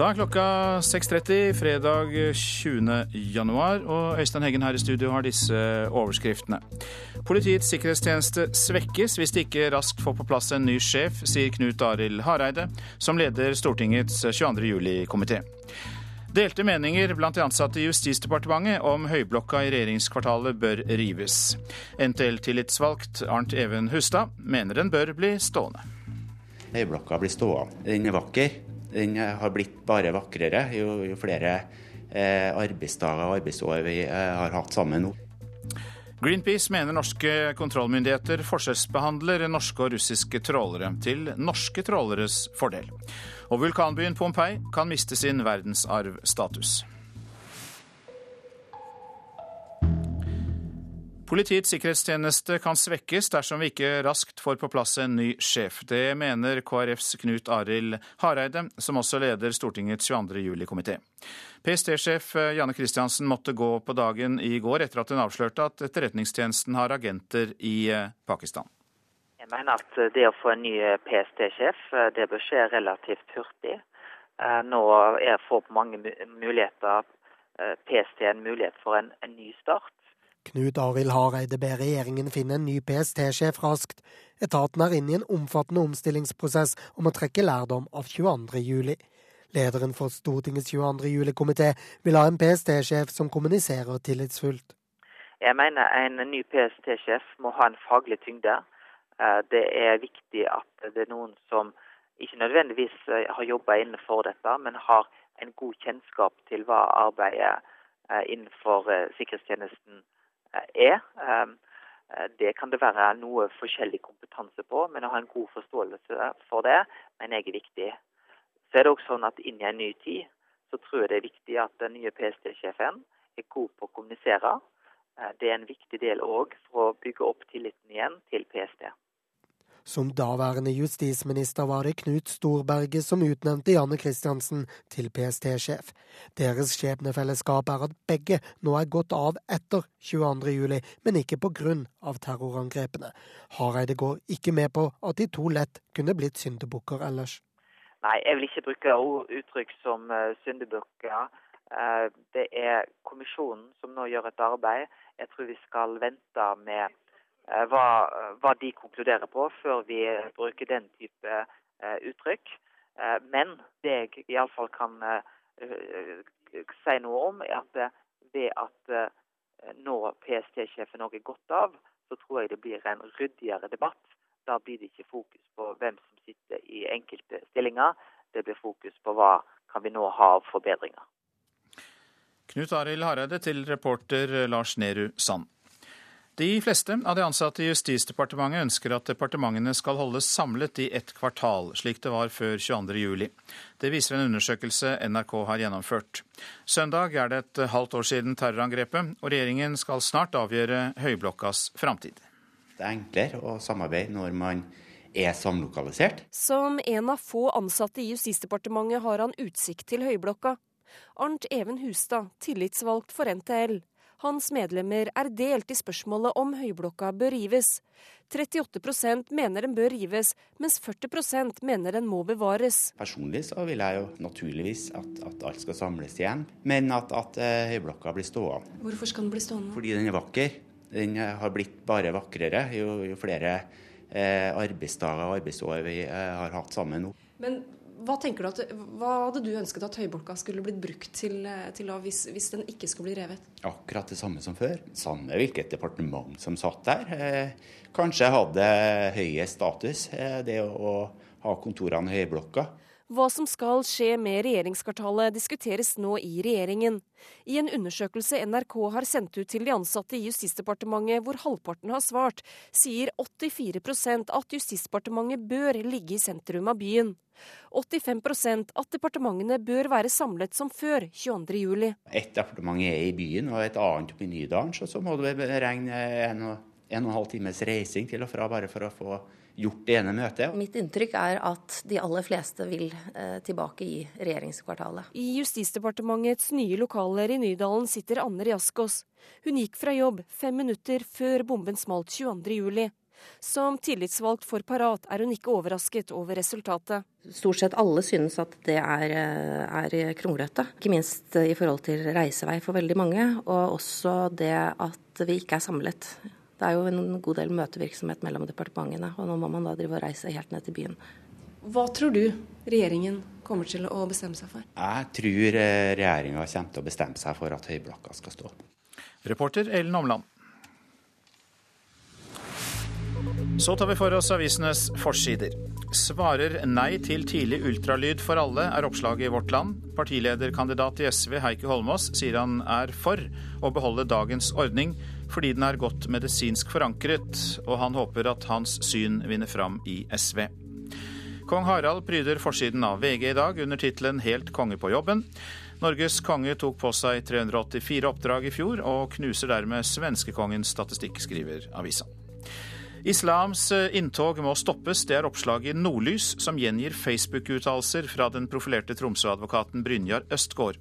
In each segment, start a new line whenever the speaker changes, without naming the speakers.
Da er klokka 6.30 fredag 20. januar, og Øystein Heggen her i studio har disse overskriftene. Politiets sikkerhetstjeneste svekkes hvis de ikke raskt får på plass en ny sjef, sier Knut Arild Hareide, som leder Stortingets 22. juli-komité. Delte meninger blant de ansatte i Justisdepartementet om Høyblokka i regjeringskvartalet bør rives. NTL-tillitsvalgt Arnt Even Hustad mener den bør bli stående.
Høyblokka blir stående. Den er vakker. Den har blitt bare vakrere jo, jo flere eh, arbeidsdager og arbeidsår vi eh, har hatt sammen nå.
Greenpeace mener norske kontrollmyndigheter forskjellsbehandler norske og russiske trålere til norske tråleres fordel. Og vulkanbyen Pompeii kan miste sin verdensarvstatus. Politiets sikkerhetstjeneste kan svekkes dersom vi ikke raskt får på plass en ny sjef. Det mener KrFs Knut Arild Hareide, som også leder Stortingets 22. juli-komité. PST-sjef Janne Christiansen måtte gå på dagen i går etter at hun avslørte at Etterretningstjenesten har agenter i eh, Pakistan.
Jeg mener at det å få en ny PST-sjef, eh, det bør skje relativt hurtig. Eh, nå er for mange muligheter PST en mulighet for en, en ny start.
Knut Arild Hareide ber regjeringen finne en ny PST-sjef raskt. Etaten er inne i en omfattende omstillingsprosess om å trekke lærdom av 22. juli. Lederen for Stortingets 22. juli-komité vil ha en PST-sjef som kommuniserer tillitsfullt.
Jeg mener en ny PST-sjef må ha en faglig tyngde. Eh, det er viktig at det er noen som ikke nødvendigvis eh, har jobba innenfor dette, men har en god kjennskap til hva arbeidet eh, innenfor sikkerhetstjenesten er. Ehm, eh, det kan det være noe forskjellig kompetanse på, men å ha en god forståelse for det mener jeg er viktig. Så er det også sånn at inn i en ny tid så tror jeg det er viktig at den nye PST-sjefen er god på å kommunisere. Eh, det er en viktig del òg for å bygge opp tilliten igjen til PST.
Som daværende justisminister var det Knut Storberget som utnevnte Janne Christiansen til PST-sjef. Deres skjebnefellesskap er at begge nå er gått av etter 22.07, men ikke pga. terrorangrepene. Hareide går ikke med på at de to lett kunne blitt syndebukker ellers.
Nei, jeg vil ikke bruke uttrykk som uh, syndebukker. Uh, det er kommisjonen som nå gjør et arbeid. Jeg tror vi skal vente med Eh, hva, hva, de konkluderer på, før vi bruker den type uh, uttrykk. Uh, men det jeg iallfall kan si noe om, er at ved at nå PST-sjefen òg er gått av, så tror jeg det blir en ryddigere debatt. Da blir det ikke fokus på hvem som sitter i enkelte stillinger. Det blir fokus på hva kan vi nå ha av forbedringer.
Knut Arild Hareide til reporter Lars Nehru Sand. De fleste av de ansatte i Justisdepartementet ønsker at departementene skal holdes samlet i ett kvartal, slik det var før 22.07. Det viser en undersøkelse NRK har gjennomført. Søndag er det et halvt år siden terrorangrepet, og regjeringen skal snart avgjøre Høyblokkas framtid.
Det er enklere å samarbeide når man er samlokalisert.
Som en av få ansatte i Justisdepartementet har han utsikt til Høyblokka. Arnt Even Hustad, tillitsvalgt for NTL, hans medlemmer er delt i spørsmålet om Høyblokka bør rives. 38% mener den bør rives, mens 40% mener den må bevares.
Personlig så vil jeg jo naturligvis at, at alt skal samles igjen, men at, at eh, Høyblokka blir stående.
Hvorfor skal den bli stående?
Fordi den er vakker. Den har blitt bare vakrere jo, jo flere eh, arbeidsdager og arbeidsår vi eh, har hatt sammen nå.
Men hva at, hva hadde du ønsket at Høyblokka skulle blitt brukt til, til hvis, hvis, den ikke skulle bli revet?
Akkurat det samme som før. Samme hvilket departement som satt der. Eh, kanskje hadde høyest status, eh, det å, å ha kontorene i Høyblokka.
Hva som skal skje med regjeringskvartalet diskuteres nå i regjeringen. I en undersøkelse NRK har sendt ut til de ansatte i Justisdepartementet, hvor halvparten har svart, sier 84% at Justisdepartementet bør ligge i sentrum av byen. 85% at departementene bør være samlet som før 22.07.
Ett departement er i byen og et annet oppe i Nydalen, så, så må du regne en og, en og en halv times reising til og fra bare for å få gjort det ene møtet.
Mitt inntrykk er at de aller fleste vil eh, tilbake i regjeringskvartalet.
I Justisdepartementets nye lokaler i Nydalen sitter Anne Riaskås. Hun gikk fra jobb fem minutter før bomben smalt 22.07. Som tillitsvalgt for Parat er hun ikke overrasket over resultatet.
Stort sett alle synes at det er, er kronglete. Ikke minst i forhold til reisevei for veldig mange, og også det at vi ikke er samlet. Det er jo en god del møtevirksomhet mellom departementene, og nå må man da drive og reise helt ned til byen.
Hva tror du regjeringen kommer til å bestemme seg for?
Jeg tror eh, regjeringa kommer til å bestemme seg for at Høyblokka skal stå.
Reporter Ellen Omland. Så tar vi for oss avisenes forsider. Svarer nei til tidlig ultralyd for alle, er oppslaget i Vårt Land. Partilederkandidat i SV Heikki Holmås sier han er for å beholde dagens ordning fordi den er godt medisinsk forankret, og han håper at hans syn vinner fram i SV. Kong Harald pryder forsiden av VG i dag under tittelen 'Helt konge på jobben'. Norges konge tok på seg 384 oppdrag i fjor, og knuser dermed svenskekongens statistikk, skriver avisa. Islams eh, inntog må stoppes, det er oppslaget i Nordlys, som gjengir Facebook-uttalelser fra den profilerte Tromsø-advokaten Brynjar Østgård.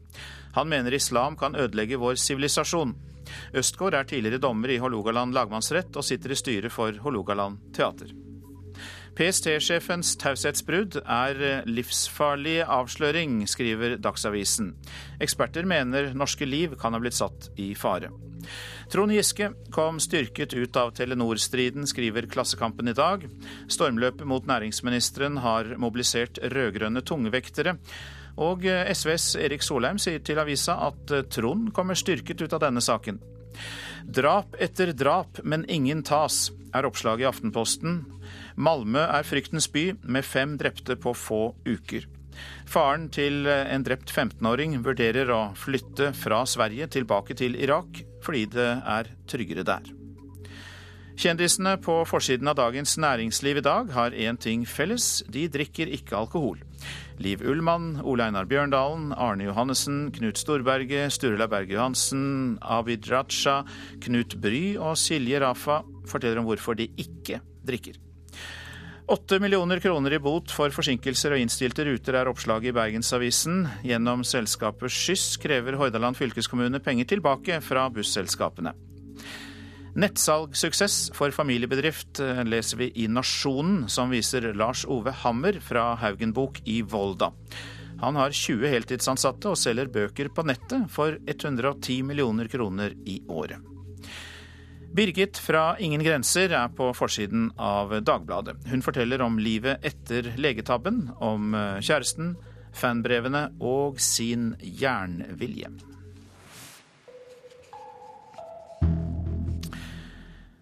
Han mener islam kan ødelegge vår sivilisasjon. Østgård er tidligere dommer i Hålogaland lagmannsrett og sitter i styret for Hålogaland teater. PST-sjefens taushetsbrudd er livsfarlig avsløring, skriver Dagsavisen. Eksperter mener norske liv kan ha blitt satt i fare. Trond Giske kom styrket ut av Telenor-striden, skriver Klassekampen i dag. Stormløpet mot næringsministeren har mobilisert rød-grønne tungvektere. Og SVs Erik Solheim sier til avisa at Trond kommer styrket ut av denne saken. Drap etter drap, men ingen tas, er oppslaget i Aftenposten. Malmö er fryktens by, med fem drepte på få uker. Faren til en drept 15-åring vurderer å flytte fra Sverige tilbake til Irak, fordi det er tryggere der. Kjendisene på forsiden av Dagens Næringsliv i dag har én ting felles, de drikker ikke alkohol. Liv Ullmann, Ole Einar Bjørndalen, Arne Johannessen, Knut Storberget, Sturla Berge Johansen, Abid Raja, Knut Bry og Silje Rafa forteller om hvorfor de ikke drikker. Åtte millioner kroner i bot for forsinkelser og innstilte ruter er oppslaget i Bergensavisen. Gjennom selskapet Skyss krever Hordaland fylkeskommune penger tilbake fra busselskapene. Nettsalgsuksess for familiebedrift eh, leser vi i Nasjonen, som viser Lars Ove Hammer fra Haugenbok i Volda. Han har 20 heltidsansatte og selger bøker på nettet for 110 millioner kroner i året. Birgit fra Ingen grenser er på forsiden av Dagbladet. Hun forteller om livet etter legetabben, om eh, kjæresten, fanbrevene og sin jernvilje.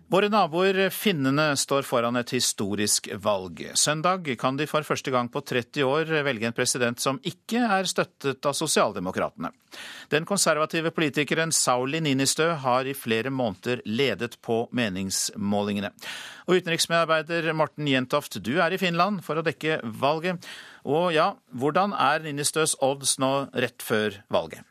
Våre naboer finnene står foran et historisk valg. Søndag kan de for første gang på 30 år velge en president som ikke er støttet av sosialdemokratene. Den konservative politikeren Sauli Ninistø har i flere måneder ledet på meningsmålingene. Og utenriksmedarbeider Morten Jentoft, du er i Finland for å dekke valget. Og ja, hvordan er Ninistøs odds nå rett før valget?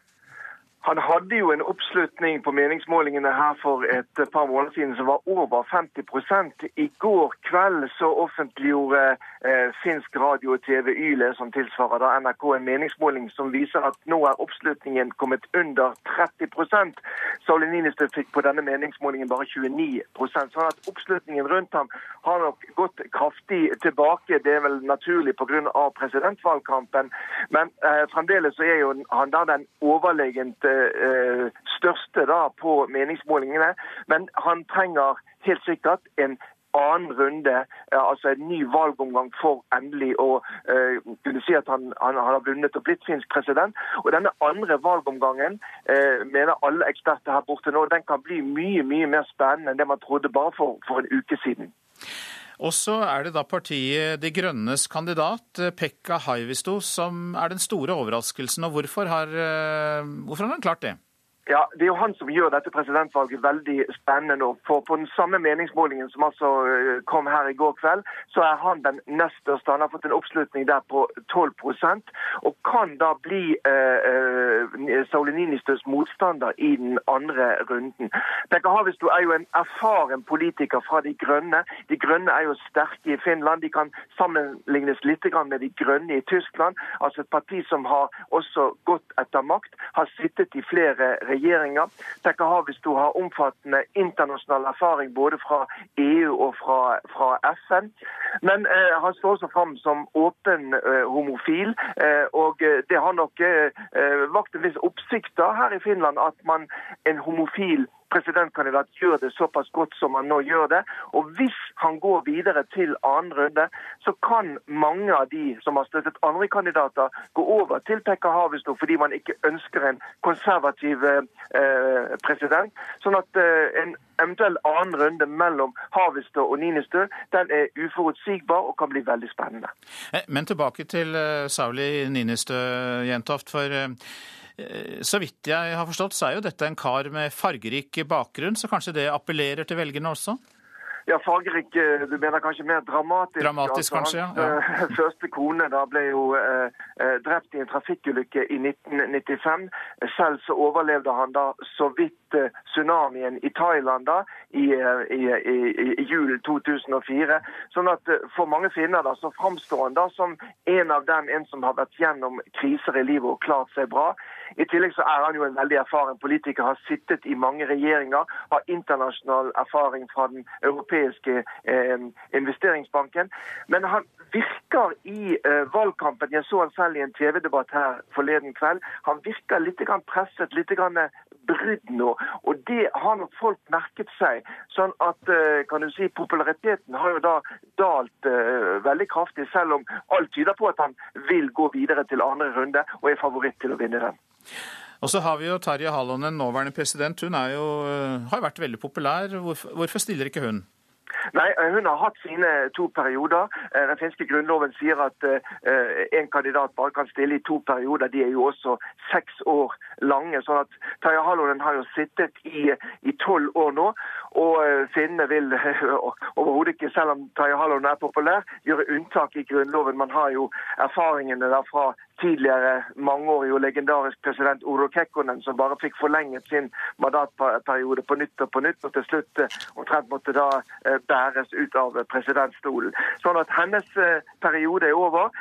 Han hadde jo en oppslutning på meningsmålingene her for et par måneder siden som var over 50 I går kveld så offentliggjorde finsk radio og TV YLE, som tilsvarer da NRK, en meningsmåling som viser at nå er oppslutningen kommet under 30 Sauli Niinistö fikk på denne meningsmålingen bare 29% sånn at oppslutningen rundt ham har nok gått kraftig tilbake. Det er vel naturlig pga. presidentvalgkampen, men eh, fremdeles så er jo han da den overlegent eh, Eh, største da på meningsmålingene. Men han trenger helt sikkert en annen runde, eh, altså en ny valgomgang for endelig å uh, kunne si at han, han, han, har vunnet og blitt finsk president. Og denne andre valgomgangen uh, mener alle eksperter her borte nå, den kan bli mye mye mer spennende enn det man trodde bare for, for en uke siden.
Og så er det da partiet De Grønnes kandidat, Pekka Haivisto, som er den store overraskelsen. Og hvorfor har, eh, hvorfor har han klart det?
Ja, Det er jo han som gjør dette presidentvalget veldig spennende. For på den samme meningsmålingen som altså eh, kom her i går kveld, så er han den nest største. Han har fått en oppslutning der på 12% og kan da bli eh, eh Sauli motstander i den andre runden. Pekka Havisto er jo en erfaren politiker fra De Grønne. De Grønne er jo sterke i Finland. De kan sammenlignes litt med De Grønne i Tyskland. Altså et parti som har også gått etter makt, har sittet i flere regjeringer regjeringer. Tekka Havisto har omfattende internasjonal erfaring både fra EU og fra, fra FN. Men eh, han står også fram som åpen eh, homofil, eh, og det har nok vakt en viss oppsikt her i Finland at man en homofil presidentkandidat gjør det såpass godt som han nå gjør det. Og hvis han går videre til annen runde, så kan mange av de som har støttet andre kandidater, gå over til Pekka Havisto fordi man ikke ønsker en konservativ eh, president. Sånn at eh, en eventuell annen runde mellom Havisto og Ninistø den er uforutsigbar og kan bli veldig spennende.
Eh, men tilbake til uh, Sauli Ninistø, Jentoft. for Eh, så vidt jeg har forstått, så er jo dette en kar med fargerik bakgrunn, så kanskje det appellerer til velgerne også?
Ja, fargerik Du mener kanskje mer dramatisk?
Dramatisk, altså, kanskje, ja.
ja. Eh, første kone da ble jo eh, eh drept i en trafikkulykke i 1995. Selv så overlevde han da så vidt eh, tsunamien i Thailand da, i, i, i, i julen 2004. Sånn at for mange finner da, så framstår han da som en av dem, en som har vært gjennom kriser i livet og klart seg bra. I tillegg så er han jo en veldig erfaren politiker, har sittet i mange regjeringer, har internasjonal erfaring fra den europeiske eh, investeringsbanken. Men han virker i eh, valgkampen, jeg så han selv i en TV-debatt her forleden kveld, han virker litt presset, litt brydd nå. Og det har nok folk merket seg. Sånn at eh, kan du si, populariteten har jo da dalt uh, veldig kraftig, selv om alt tyder på at han vil gå videre til andre runde og er favoritt til å vinne den.
Og så har vi jo Tarja Hallonen, nåværende president. Hun jo, eh, har vært veldig populær. Hvorfor, hvorfor stiller ikke hun?
Nei, eh, Hun har hatt sine to perioder. Eh, den finske grunnloven sier at en kandidat bare kan stille i to perioder. De er jo også seks år lange. sånn at Tarja Hallonen har jo sittet i tolv år nå. Og finnene vil overhodet ikke, selv om Tarja Hallonen er populær, gjøre unntak i grunnloven. Man har jo erfaringene der fra tidligere mangeårig og legendarisk president Oro Kekkonen, som bare fikk forlenget sin mandatperiode på nytt og på nytt, og til slutt eh, omtrent måtte da eh, bæres ut av presidentstolen. Sånn at hennes eh, periode er over.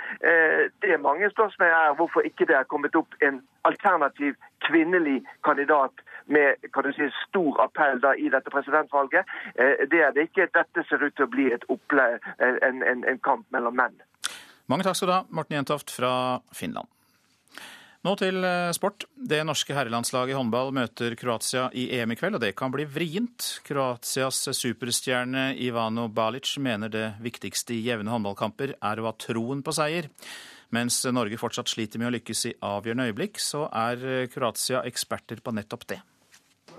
Det mange spørsmål er hvorfor ikke det er kommet opp en alternativ kvinnelig kandidat med kan du si, stor appell da, i dette presidentvalget. Det er det ikke. Dette ser ut til å bli et opple en, en, en kamp mellom menn.
Mange takk skal du ha, Morten Jentoft fra Finland. Nå til eh, sport. Det norske herrelandslaget i håndball møter Kroatia i EM i kveld, og det kan bli vrient. Kroatias superstjerne Ivano Balic mener det viktigste i jevne håndballkamper er å ha troen på seier. Mens Norge fortsatt sliter med å lykkes i avgjørende øyeblikk, så er Kroatia eksperter på nettopp det.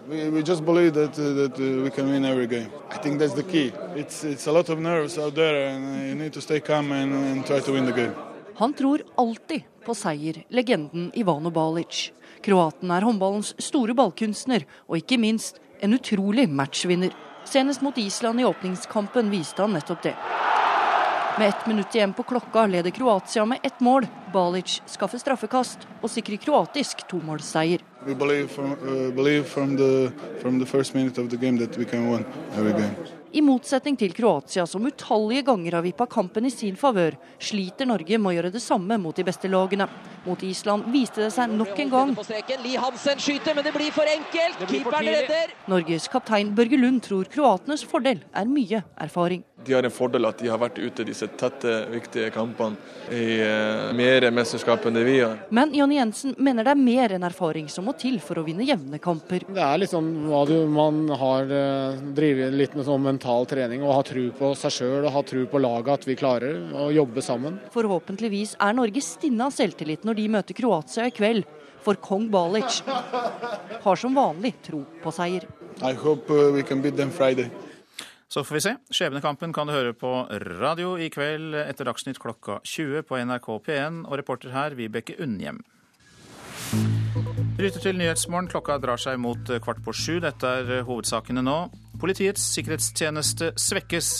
We, we just believe that uh, that uh, we can win every game. I think that's the key. It's it's a lot of nerves out there, and uh, you need to stay calm and, and try to win the game.
Han tror alltid på seier, legenden Ivano Balic. Kroaten er håndballens store ballkunstner, og ikke minst en utrolig matchvinner. Senest mot Island i åpningskampen viste han nettopp det. Med ett minutt igjen på klokka leder Kroatia med ett mål. Balic skaffer straffekast og sikrer kroatisk tomålsseier.
We believe from, uh, believe from the, from the
I motsetning til Kroatia, som utallige ganger har vippa kampen i sin favør, sliter Norge med å gjøre det samme mot de beste lagene. Mot Island viste det seg nok en gang. Li Hansen skyter, men det blir for enkelt. Keeperen redder. Norges kaptein Børge Lund tror kroatenes fordel er mye erfaring.
De har en fordel at de har vært ute i disse tette, viktige kampene i uh, mer mesterskap enn det vi har.
Men Jonny Jensen mener det er mer enn erfaring som må til for å vinne jevne kamper.
Det er liksom hva du, man har uh, drevet litt med sånn mental mental trening og ha tro på seg sjøl og ha tro på laget, at vi klarer å jobbe sammen.
Forhåpentligvis er Norge stinne av selvtillit når de møter Kroatia i kveld. For kong Balic har som vanlig tro på seier.
I hope uh, we can beat them Friday.
Så får vi se. Skjebnekampen kan du høre på radio i kveld etter Dagsnytt klokka 20 på NRK P1, og reporter her Vibeke Unnhjem. Bryter til Nyhetsmorgen. Klokka drar seg mot kvart på sju. Dette er hovedsakene nå. Politiets sikkerhetstjeneste svekkes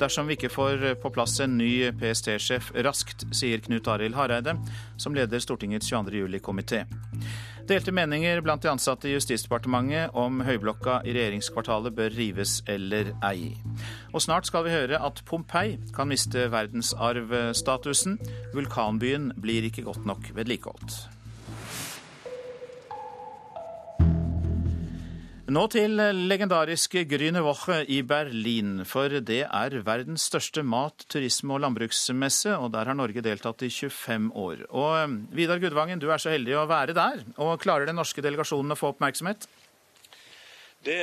dersom vi ikke får på plass en ny PST-sjef raskt, sier Knut Arild Hareide, som leder Stortingets 22. juli-komité. Delte meninger blant de ansatte i Justisdepartementet om høyblokka i regjeringskvartalet bør rives eller ei. Og snart skal vi høre at Pompeii kan miste verdensarvstatusen. Vulkanbyen blir ikke godt nok vedlikeholdt. Nå til legendariske Grüne Woche i Berlin, for det er verdens største mat-, turisme- og landbruksmesse, og der har Norge deltatt i 25 år. Og eh, Vidar Gudvangen, du er så heldig å være der, og klarer den norske delegasjonen å få oppmerksomhet?
Det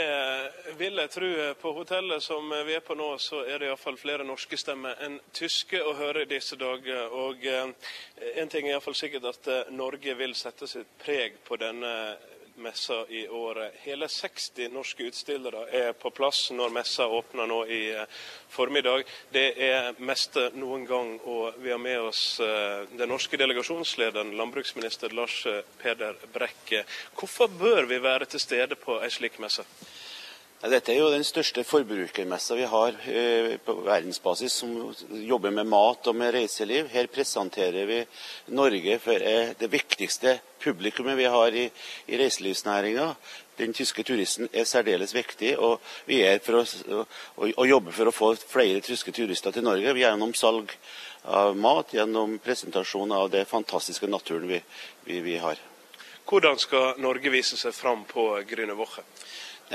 vil jeg tro. På hotellet som vi er på nå, så er det iallfall flere norske stemmer enn tyske å høre i disse dager. Og én en ting er iallfall sikkert at eh, Norge vil sette sitt preg på denne messa i året. Hele 60 norske utstillere er på plass når messa åpner nå i eh, formiddag. Det er meste noen gang, og vi har med oss eh, den norske delegasjonslederen, landbruksminister Lars eh, Peder Brekke. Hvorfor bør vi være til stede på ei slik messe?
Dette er jo den største forbrukermessa vi har eh, på verdensbasis som jobber med mat og med reiseliv. Her presenterer vi Norge for eh, det viktigste publikummet vi har i, i reiselivsnæringa. Den tyske turisten er særdeles viktig, og vi er for å, å, å jobbe for å få flere tyske turister til Norge gjennom salg av mat, gjennom presentasjon av det fantastiske naturen vi, vi, vi har.
Hvordan skal Norge vise seg fram på Grüne Woche?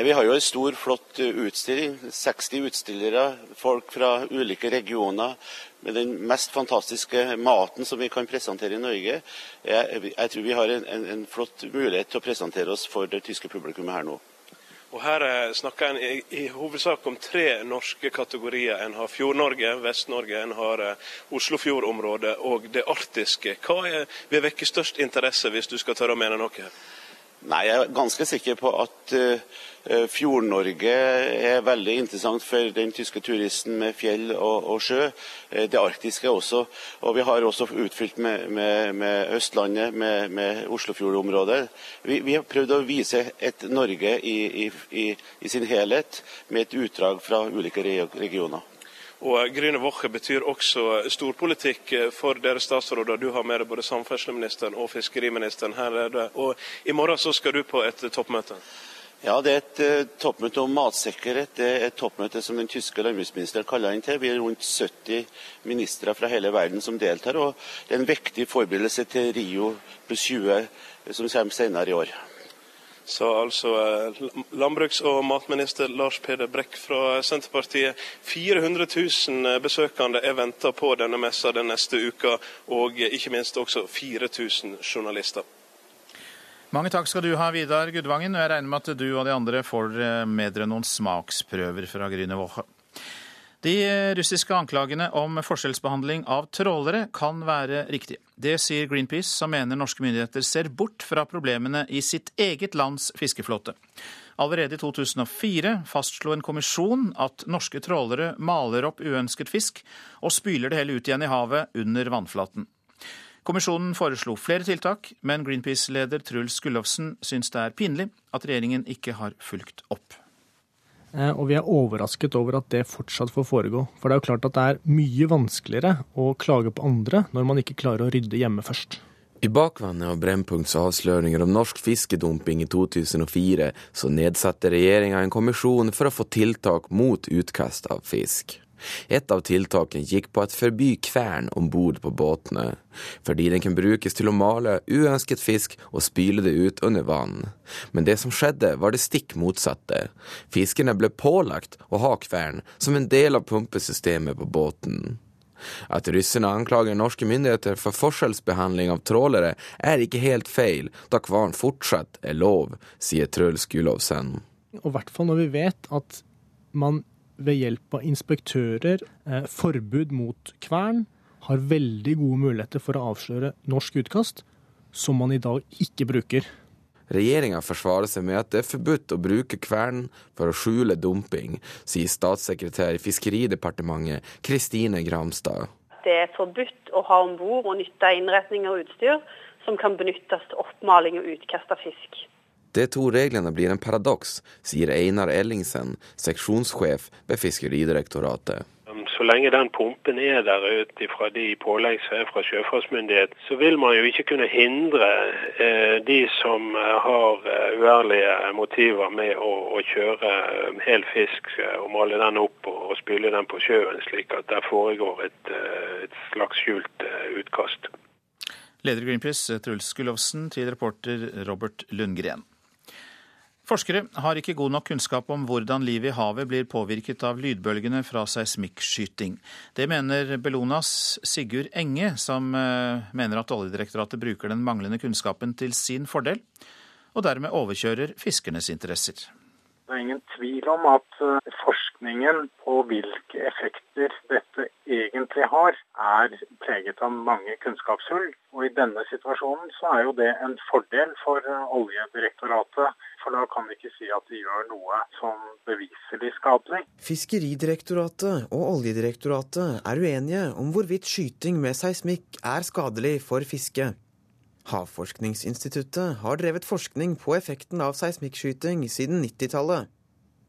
Vi har jo en stor, flott eh, utstilling. 60 utstillere, folk fra ulike regioner. Med den mest fantastiske maten som vi kan presentere i Norge. Jeg, jeg tror vi har en, en, en, flott mulighet til å presentere oss for det tyske publikummet her nå.
Og Her eh, snakker en i, i, hovedsak om tre norske kategorier. En har Fjord-Norge, Vest-Norge, en har uh, Oslofjordområdet og det arktiske. Hva er, vil vekke størst interesse, hvis du skal tørre å mene noe?
Nei, Jeg er ganske sikker på at uh, Fjord-Norge er veldig interessant for den tyske turisten med fjell og, og sjø. Uh, det arktiske også. Og vi har også utfylt med, med, med Østlandet, med, med Oslofjordområdet. Vi, vi, har prøvd å vise et Norge i, i, i, i sin helhet, med et utdrag fra ulike regioner.
Og Grüne Woche betyr også storpolitikk for dere statsråder. Du har med deg både samferdselsministeren og fiskeriministeren her. Og I morgen så skal du på et toppmøte?
Ja, det er et toppmøte om matsikkerhet. Det er et toppmøte som den tyske landbruksministeren kaller inn til. Vi er rundt 70 ministre fra hele verden som deltar. og Det er en viktig forberedelse til Rio pluss 20 som kommer senere i år
sa altså eh, landbruks- og matminister Lars Peder Brekk fra Senterpartiet. 400 000 eh, besøkende er venta på denne messa den neste uka, og ikke minst også 4000 journalister.
Mange takk skal du ha, Vidar Gudvangen. og Jeg regner med at du og de andre får eh, med dere noen smaksprøver fra Grüne Woche. De russiske anklagene om forskjellsbehandling av trålere kan være riktige. Det sier Greenpeace, som mener norske myndigheter ser bort fra problemene i sitt eget lands fiskeflåte. Allerede i 2004 fastslo en kommisjon at norske trålere maler opp uønsket fisk og spyler det hele ut igjen i havet under vannflaten. Kommisjonen foreslo flere tiltak, men Greenpeace-leder Truls Gullovsen syns det er pinlig at regjeringen ikke har fulgt opp.
Eh, og vi er overrasket over at det fortsatt får foregå. For det er jo klart at det er mye vanskeligere å klage på andre når man ikke klarer å rydde hjemme først.
I bakvannet av Brennpunkts avsløringer om norsk fiskedumping i 2004, så nedsatte regjeringa en kommisjon for å få tiltak mot utkast av fisk. Et av tiltakene gikk på å forby kvern om bord på båtene, fordi den kan brukes til å male uønsket fisk og spyle det ut under vann. Men det som skjedde, var det stikk motsatte. Fiskerne ble pålagt å ha kvern som en del av pumpesystemet på båten. At russerne anklager norske myndigheter for forskjellsbehandling av trålere, er ikke helt feil, da kvaren fortsatt er lov, sier Truls Gulovsen.
Og i hvert fall når vi vet at man ved hjelp av inspektører, eh, forbud mot kvern, har veldig gode muligheter for å avsløre norsk utkast, som man i dag ikke bruker.
Regjeringa forsvarer seg med at det er forbudt å bruke kvern for å skjule dumping, sier statssekretær i Fiskeridepartementet Kristine Gramstad.
Det er forbudt å ha om bord og nytte innretninger og utstyr som kan benyttes til oppmaling og utkast av fisk.
De to reglene blir en paradoks, sier Einar Ellingsen, seksjonssjef ved Fiskeridirektoratet.
Så lenge den pumpen er der ut fra de pålegg som er fra sjøfartsmyndighet, så vil man jo ikke kunne hindre eh, de som eh, har eh, uærlige motiver med å, å kjøre hel fisk og male den opp og, og spyle den på sjøen, slik at der foregår et, et slags skjult utkast.
Leder i Greenpeace, Truls Gullovsen, til reporter Robert Lundgren. Forskere har ikke god nok kunnskap om hvordan livet i havet blir påvirket av lydbølgene fra seismikkskyting. Det mener Bellonas Sigurd Enge, som eh, mener at Oljedirektoratet bruker den manglende kunnskapen til sin fordel, og dermed overkjører fiskernes interesser.
Det er ingen tvil om at eh, forskningen på hvilke effekter dette egentlig har, er preget av mange kunnskapshull. Og i denne situasjonen så er jo det en fordel for eh, Oljedirektoratet. For da kan vi ikke si at de gjør noe som beviselig skadelig.
Fiskeridirektoratet og Oljedirektoratet er uenige om hvorvidt skyting med seismikk er skadelig for fiske. Havforskningsinstituttet har drevet forskning på effekten av seismikkskyting siden 90-tallet.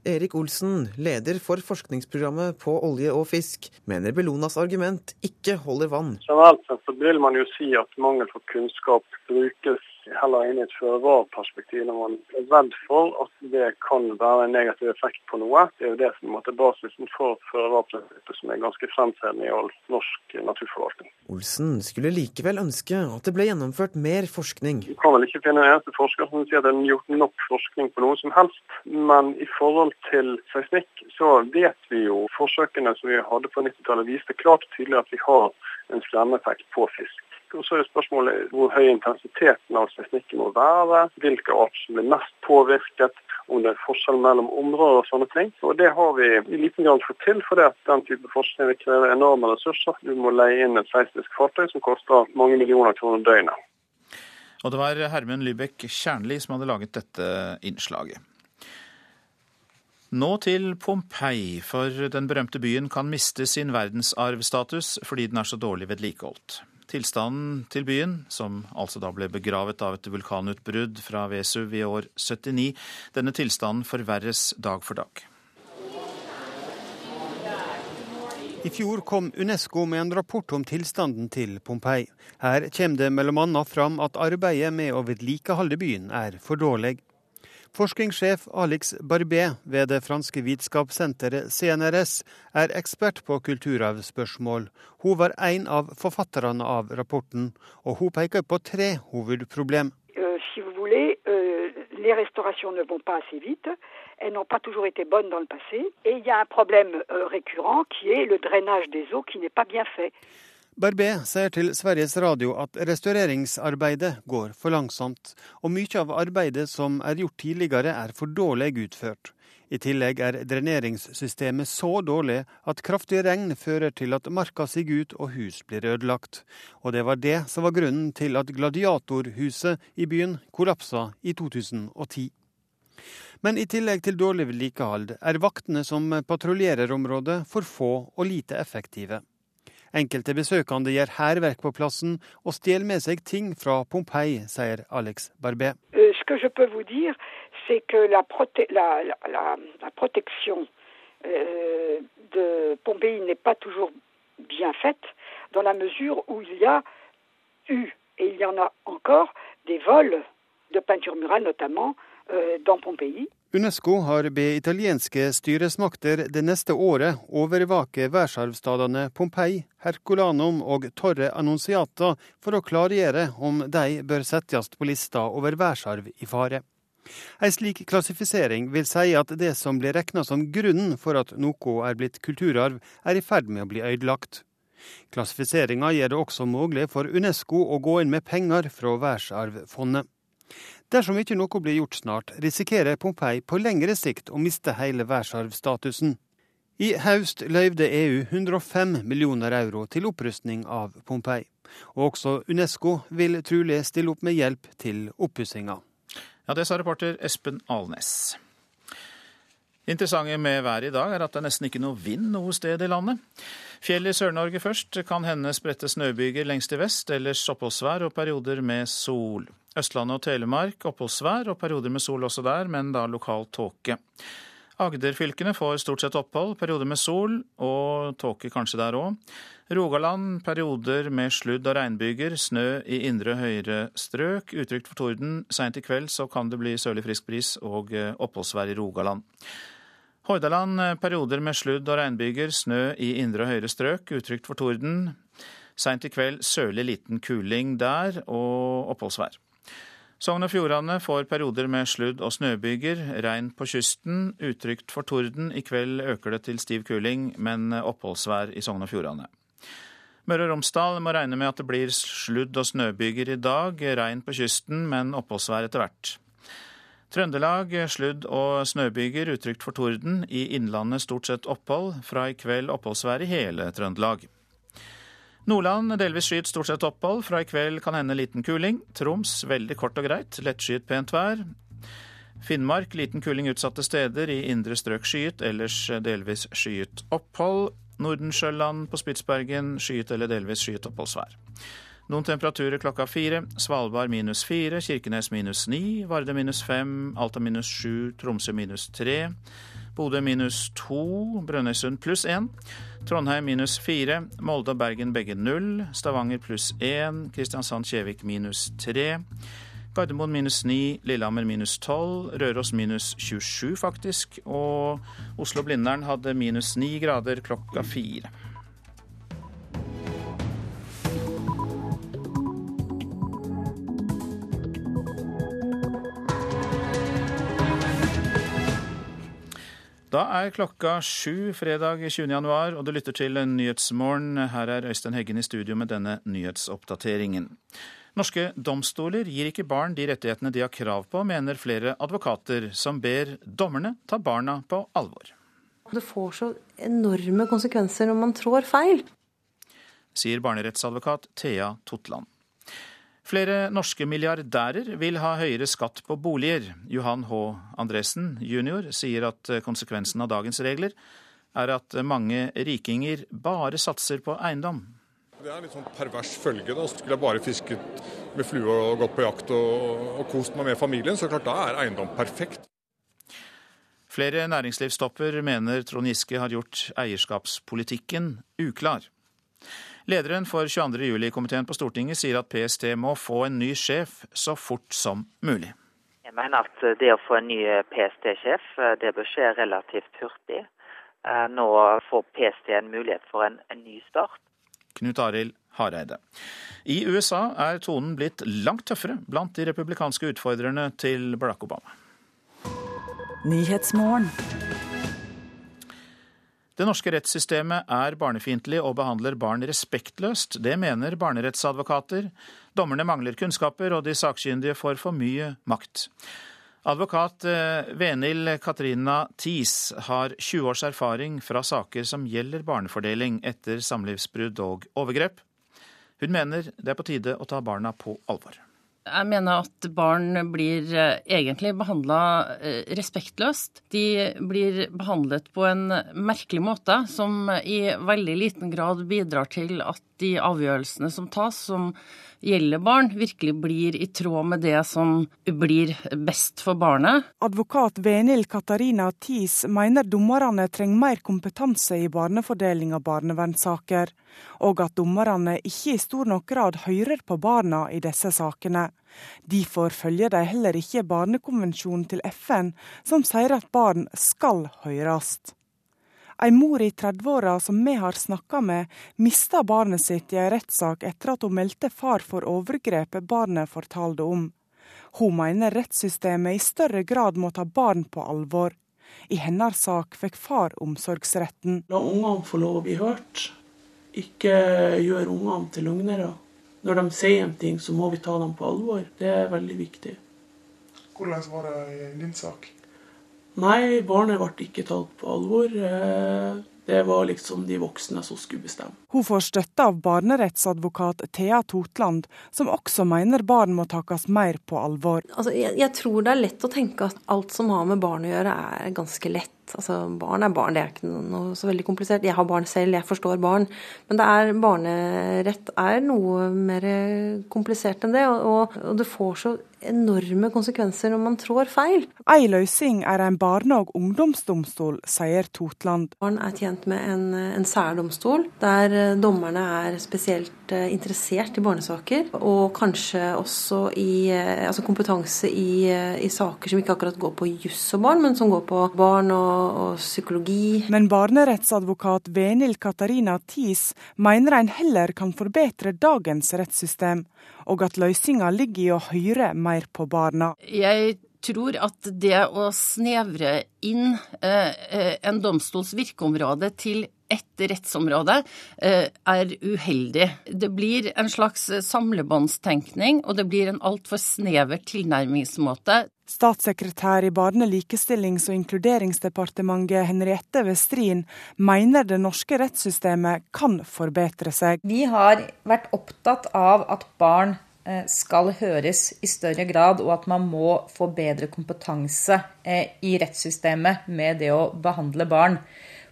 Erik Olsen, leder for forskningsprogrammet på olje og fisk, mener Bellonas argument ikke holder vann.
Generelt sett så vil man jo si at mangel på kunnskap brukes heller inn i et føre-var-perspektiv når man er redd for at det kan være en negativ effekt på noe. Det er jo det som er basisen for føre-var-prinsippet, som er ganske fremtredende i all norsk naturforvaltning.
Olsen skulle likevel ønske at det ble gjennomført mer forskning.
Du kan vel ikke finne en eneste forsker som sier at det er gjort nok forskning på noe som helst. Men i forhold til seismikk, så vet vi jo forsøkene som vi hadde på 90-tallet viste klart tydelig at vi har en skremmeeffekt på fisk. Og så er spørsmålet hvor høy intensiteten av seismikken må være, hvilke arter som blir mest påvirket, om det er forskjell mellom områder og sånne ting. Og Det har vi i liten grad fått til, for den type forskning vil kreve enorme ressurser. Du må leie inn et seismisk fartøy som koster mange millioner kroner døgnet.
Og det var Hermen Lybekk Kjernli som hadde laget dette innslaget. Nå til Pompeii, for den berømte byen kan miste sin verdensarvstatus fordi den er så dårlig vedlikeholdt. Tilstanden til byen, som altså da ble begravet av et vulkanutbrudd fra Vesuv i år 79, denne tilstanden forverres dag for dag.
I fjor kom Unesco med en rapport om tilstanden til Pompeii. Her kommer det bl.a. fram at arbeidet med å vedlikeholde byen er for dårlig. Forskningssjef Alex Barbé ved det franske vitenskapssenteret CNRS er ekspert på kulturarvspørsmål. Hun var en av forfatterne av rapporten, og hun peker på tre hovedproblem.
Euh, euh, les restaurations ne vont pas assez vite. Elles n'ont pas toujours été bonnes dans le passé. Et il y a un problème euh, récurrent qui est le drainage des eaux qui n'est pas bien.
Barbé sier til Sveriges Radio at restaureringsarbeidet går for langsomt, og mye av arbeidet som er gjort tidligere er for dårlig utført. I tillegg er dreneringssystemet så dårlig at kraftig regn fører til at marka siger ut og hus blir ødelagt. Og det var det som var grunnen til at Gladiatorhuset i byen kollapsa i 2010. Men i tillegg til dårlig vedlikehold er vaktene som patruljerer området for få og lite effektive. Enkelte besøkende gjør hærverk på plassen og stjeler med seg Alex
de Pompéi n'est pas toujours bien faite, dans la mesure où il y a eu, et il y en a encore, des vols de peinture murale notamment euh, dans Pompéi.
Unesco har bedt italienske styresmakter det neste året overvake verdensarvstedene Pompeii, Herculanum og Torre Annunziata for å klargjøre om de bør settes på lista over verdensarv i fare. En slik klassifisering vil si at det som blir regna som grunnen for at noe er blitt kulturarv, er i ferd med å bli ødelagt. Klassifiseringa gjør det også mulig for Unesco å gå inn med penger fra verdensarvfondet. Dersom ikke noe blir gjort snart, risikerer Pompeii på lengre sikt å miste hele verdensarvstatusen. I høst løyvde EU 105 millioner euro til opprustning av Pompeii. Og også Unesco vil trolig stille opp med hjelp til oppussinga.
Ja, det sa reporter Espen Alnes. Interessante med været i dag er at det er nesten ikke noe vind noe sted i landet. Fjell i Sør-Norge først. Kan hende spredte snøbyger lengst i vest, ellers oppholdsvær og perioder med sol. Østlandet og Telemark oppholdsvær og perioder med sol også der, men da lokal tåke. Agderfylkene får stort sett opphold, perioder med sol og tåke kanskje der òg. Rogaland perioder med sludd- og regnbyger, snø i indre høyere strøk. Utrygt for torden. Seint i kveld så kan det bli sørlig frisk bris og eh, oppholdsvær i Rogaland. Hordaland eh, perioder med sludd- og regnbyger, snø i indre og høyere strøk. Utrygt for torden. Seint i kveld sørlig liten kuling der og oppholdsvær. Sogn og Fjordane får perioder med sludd- og snøbyger. Regn på kysten. Utrygt for torden. I kveld øker det til stiv kuling, men oppholdsvær i Sogn og Fjordane. Møre og Romsdal må regne med at det blir sludd- og snøbyger i dag. Regn på kysten, men oppholdsvær etter hvert. Trøndelag sludd- og snøbyger, utrygt for torden. I Innlandet stort sett opphold. Fra i kveld oppholdsvær i hele Trøndelag. Nordland delvis skyet, stort sett opphold. Fra i kveld kan hende liten kuling. Troms veldig kort og greit. Lettskyet, pent vær. Finnmark liten kuling utsatte steder. I indre strøk skyet, ellers delvis skyet opphold. Nordensjøland på Spitsbergen skyet eller delvis skyet oppholdsvær. Noen temperaturer klokka fire. Svalbard minus fire, Kirkenes minus ni, Varde minus fem, Alta minus sju, Tromsø minus tre. Bodø minus to, Brønnøysund pluss én. Trondheim minus fire, Molde og Bergen begge null. Stavanger pluss én, Kristiansand-Kjevik minus tre. Gardermoen minus 9, Lillehammer minus 12, Røros minus 27 faktisk, og Oslo-Blindern hadde minus 9 grader klokka fire. Da er klokka sju fredag 20. januar, og du lytter til Nyhetsmorgen. Her er Øystein Heggen i studio med denne nyhetsoppdateringen. Norske domstoler gir ikke barn de rettighetene de har krav på, mener flere advokater, som ber dommerne ta barna på alvor.
Det får så enorme konsekvenser når man trår feil.
Sier barnerettsadvokat Thea Totland. Flere norske milliardærer vil ha høyere skatt på boliger. Johan H. Andresen jr. sier at konsekvensen av dagens regler er at mange rikinger bare satser på eiendom.
Det er en litt sånn pervers følge. da. Skulle jeg bare fisket med flue og gått på jakt og, og kost meg med familien, så klart da er eiendom perfekt.
Flere næringslivstopper mener Trond Giske har gjort eierskapspolitikken uklar. Lederen for 22. juli-komiteen på Stortinget sier at PST må få en ny sjef så fort som mulig.
Jeg mener at det å få en ny PST-sjef, det bør skje relativt hurtig. Nå får PST en mulighet for en, en ny start.
Knut Arild Hareide. I USA er tonen blitt langt tøffere blant de republikanske utfordrerne til Barack Obama. Det norske rettssystemet er barnefiendtlig og behandler barn respektløst. Det mener barnerettsadvokater. Dommerne mangler kunnskaper, og de sakkyndige får for mye makt. Advokat Venil Katrina Thies har 20 års erfaring fra saker som gjelder barnefordeling etter samlivsbrudd og overgrep. Hun mener det er på tide å ta barna på alvor.
Jeg mener at barn blir egentlig behandla respektløst. De blir behandlet på en merkelig måte, som i veldig liten grad bidrar til at de avgjørelsene som tas, som gjelder barn, virkelig blir i tråd med det som blir best for barnet.
Advokat Venil Katarina Thies mener dommerne trenger mer kompetanse i barnefordeling av barnevernssaker, og at dommerne ikke i stor nok grad hører på barna i disse sakene. Derfor følger de heller ikke barnekonvensjonen til FN, som sier at barn skal høres. Ei mor i 30-åra som vi har snakka med, mista barnet sitt i ei rettssak etter at hun meldte far for overgrepet barnet fortalte om. Hun mener rettssystemet i større grad må ta barn på alvor. I hennes sak fikk far omsorgsretten.
La ungene få lov å bli hørt. Ikke gjør ungene til løgnere. Når de sier en ting, så må vi ta dem på alvor. Det er veldig viktig.
Hvordan var det i din sak?
Nei, barnet ble ikke tatt på alvor. Det var liksom de voksne som skulle bestemme.
Hun får støtte av barnerettsadvokat Thea Totland, som også mener barn må takes mer på alvor.
Altså, jeg, jeg, tror det er lett å tenke at alt som har med barn å gjøre, er ganske lett. Altså, Barn er barn, det er ikke noe så veldig komplisert. Jeg har barn selv, jeg forstår barn. Men det er, barnerett er noe mer komplisert enn det, og, og det får så enorme konsekvenser når man trår feil.
Ei løsning er en barne- og ungdomsdomstol, sier Totland.
Barn er tjent med en, en særdomstol, der dommerne er spesielt interessert i barnesaker, og kanskje også i altså kompetanse i, i, saker som ikke akkurat går på juss og barn, men som går på barn og og psykologi.
Men barnerettsadvokat Venhild Katarina Thies mener en heller kan forbedre dagens rettssystem, og at løsninga ligger i å høre mer på barna.
Jeg tror at det å snevre inn eh, eh, en domstols virkeområde til ett rettsområde eh, er uheldig. Det blir en slags samlebåndstenkning, og det blir en altfor snever tilnærmingsmåte.
Statssekretær i Barne-, likestillings- og inkluderingsdepartementet Henriette Westrin mener det norske rettssystemet kan forbedre seg.
Vi har vært opptatt av at barn eh, skal høres i større grad, og at man må få bedre kompetanse eh, i rettssystemet med det å behandle barn.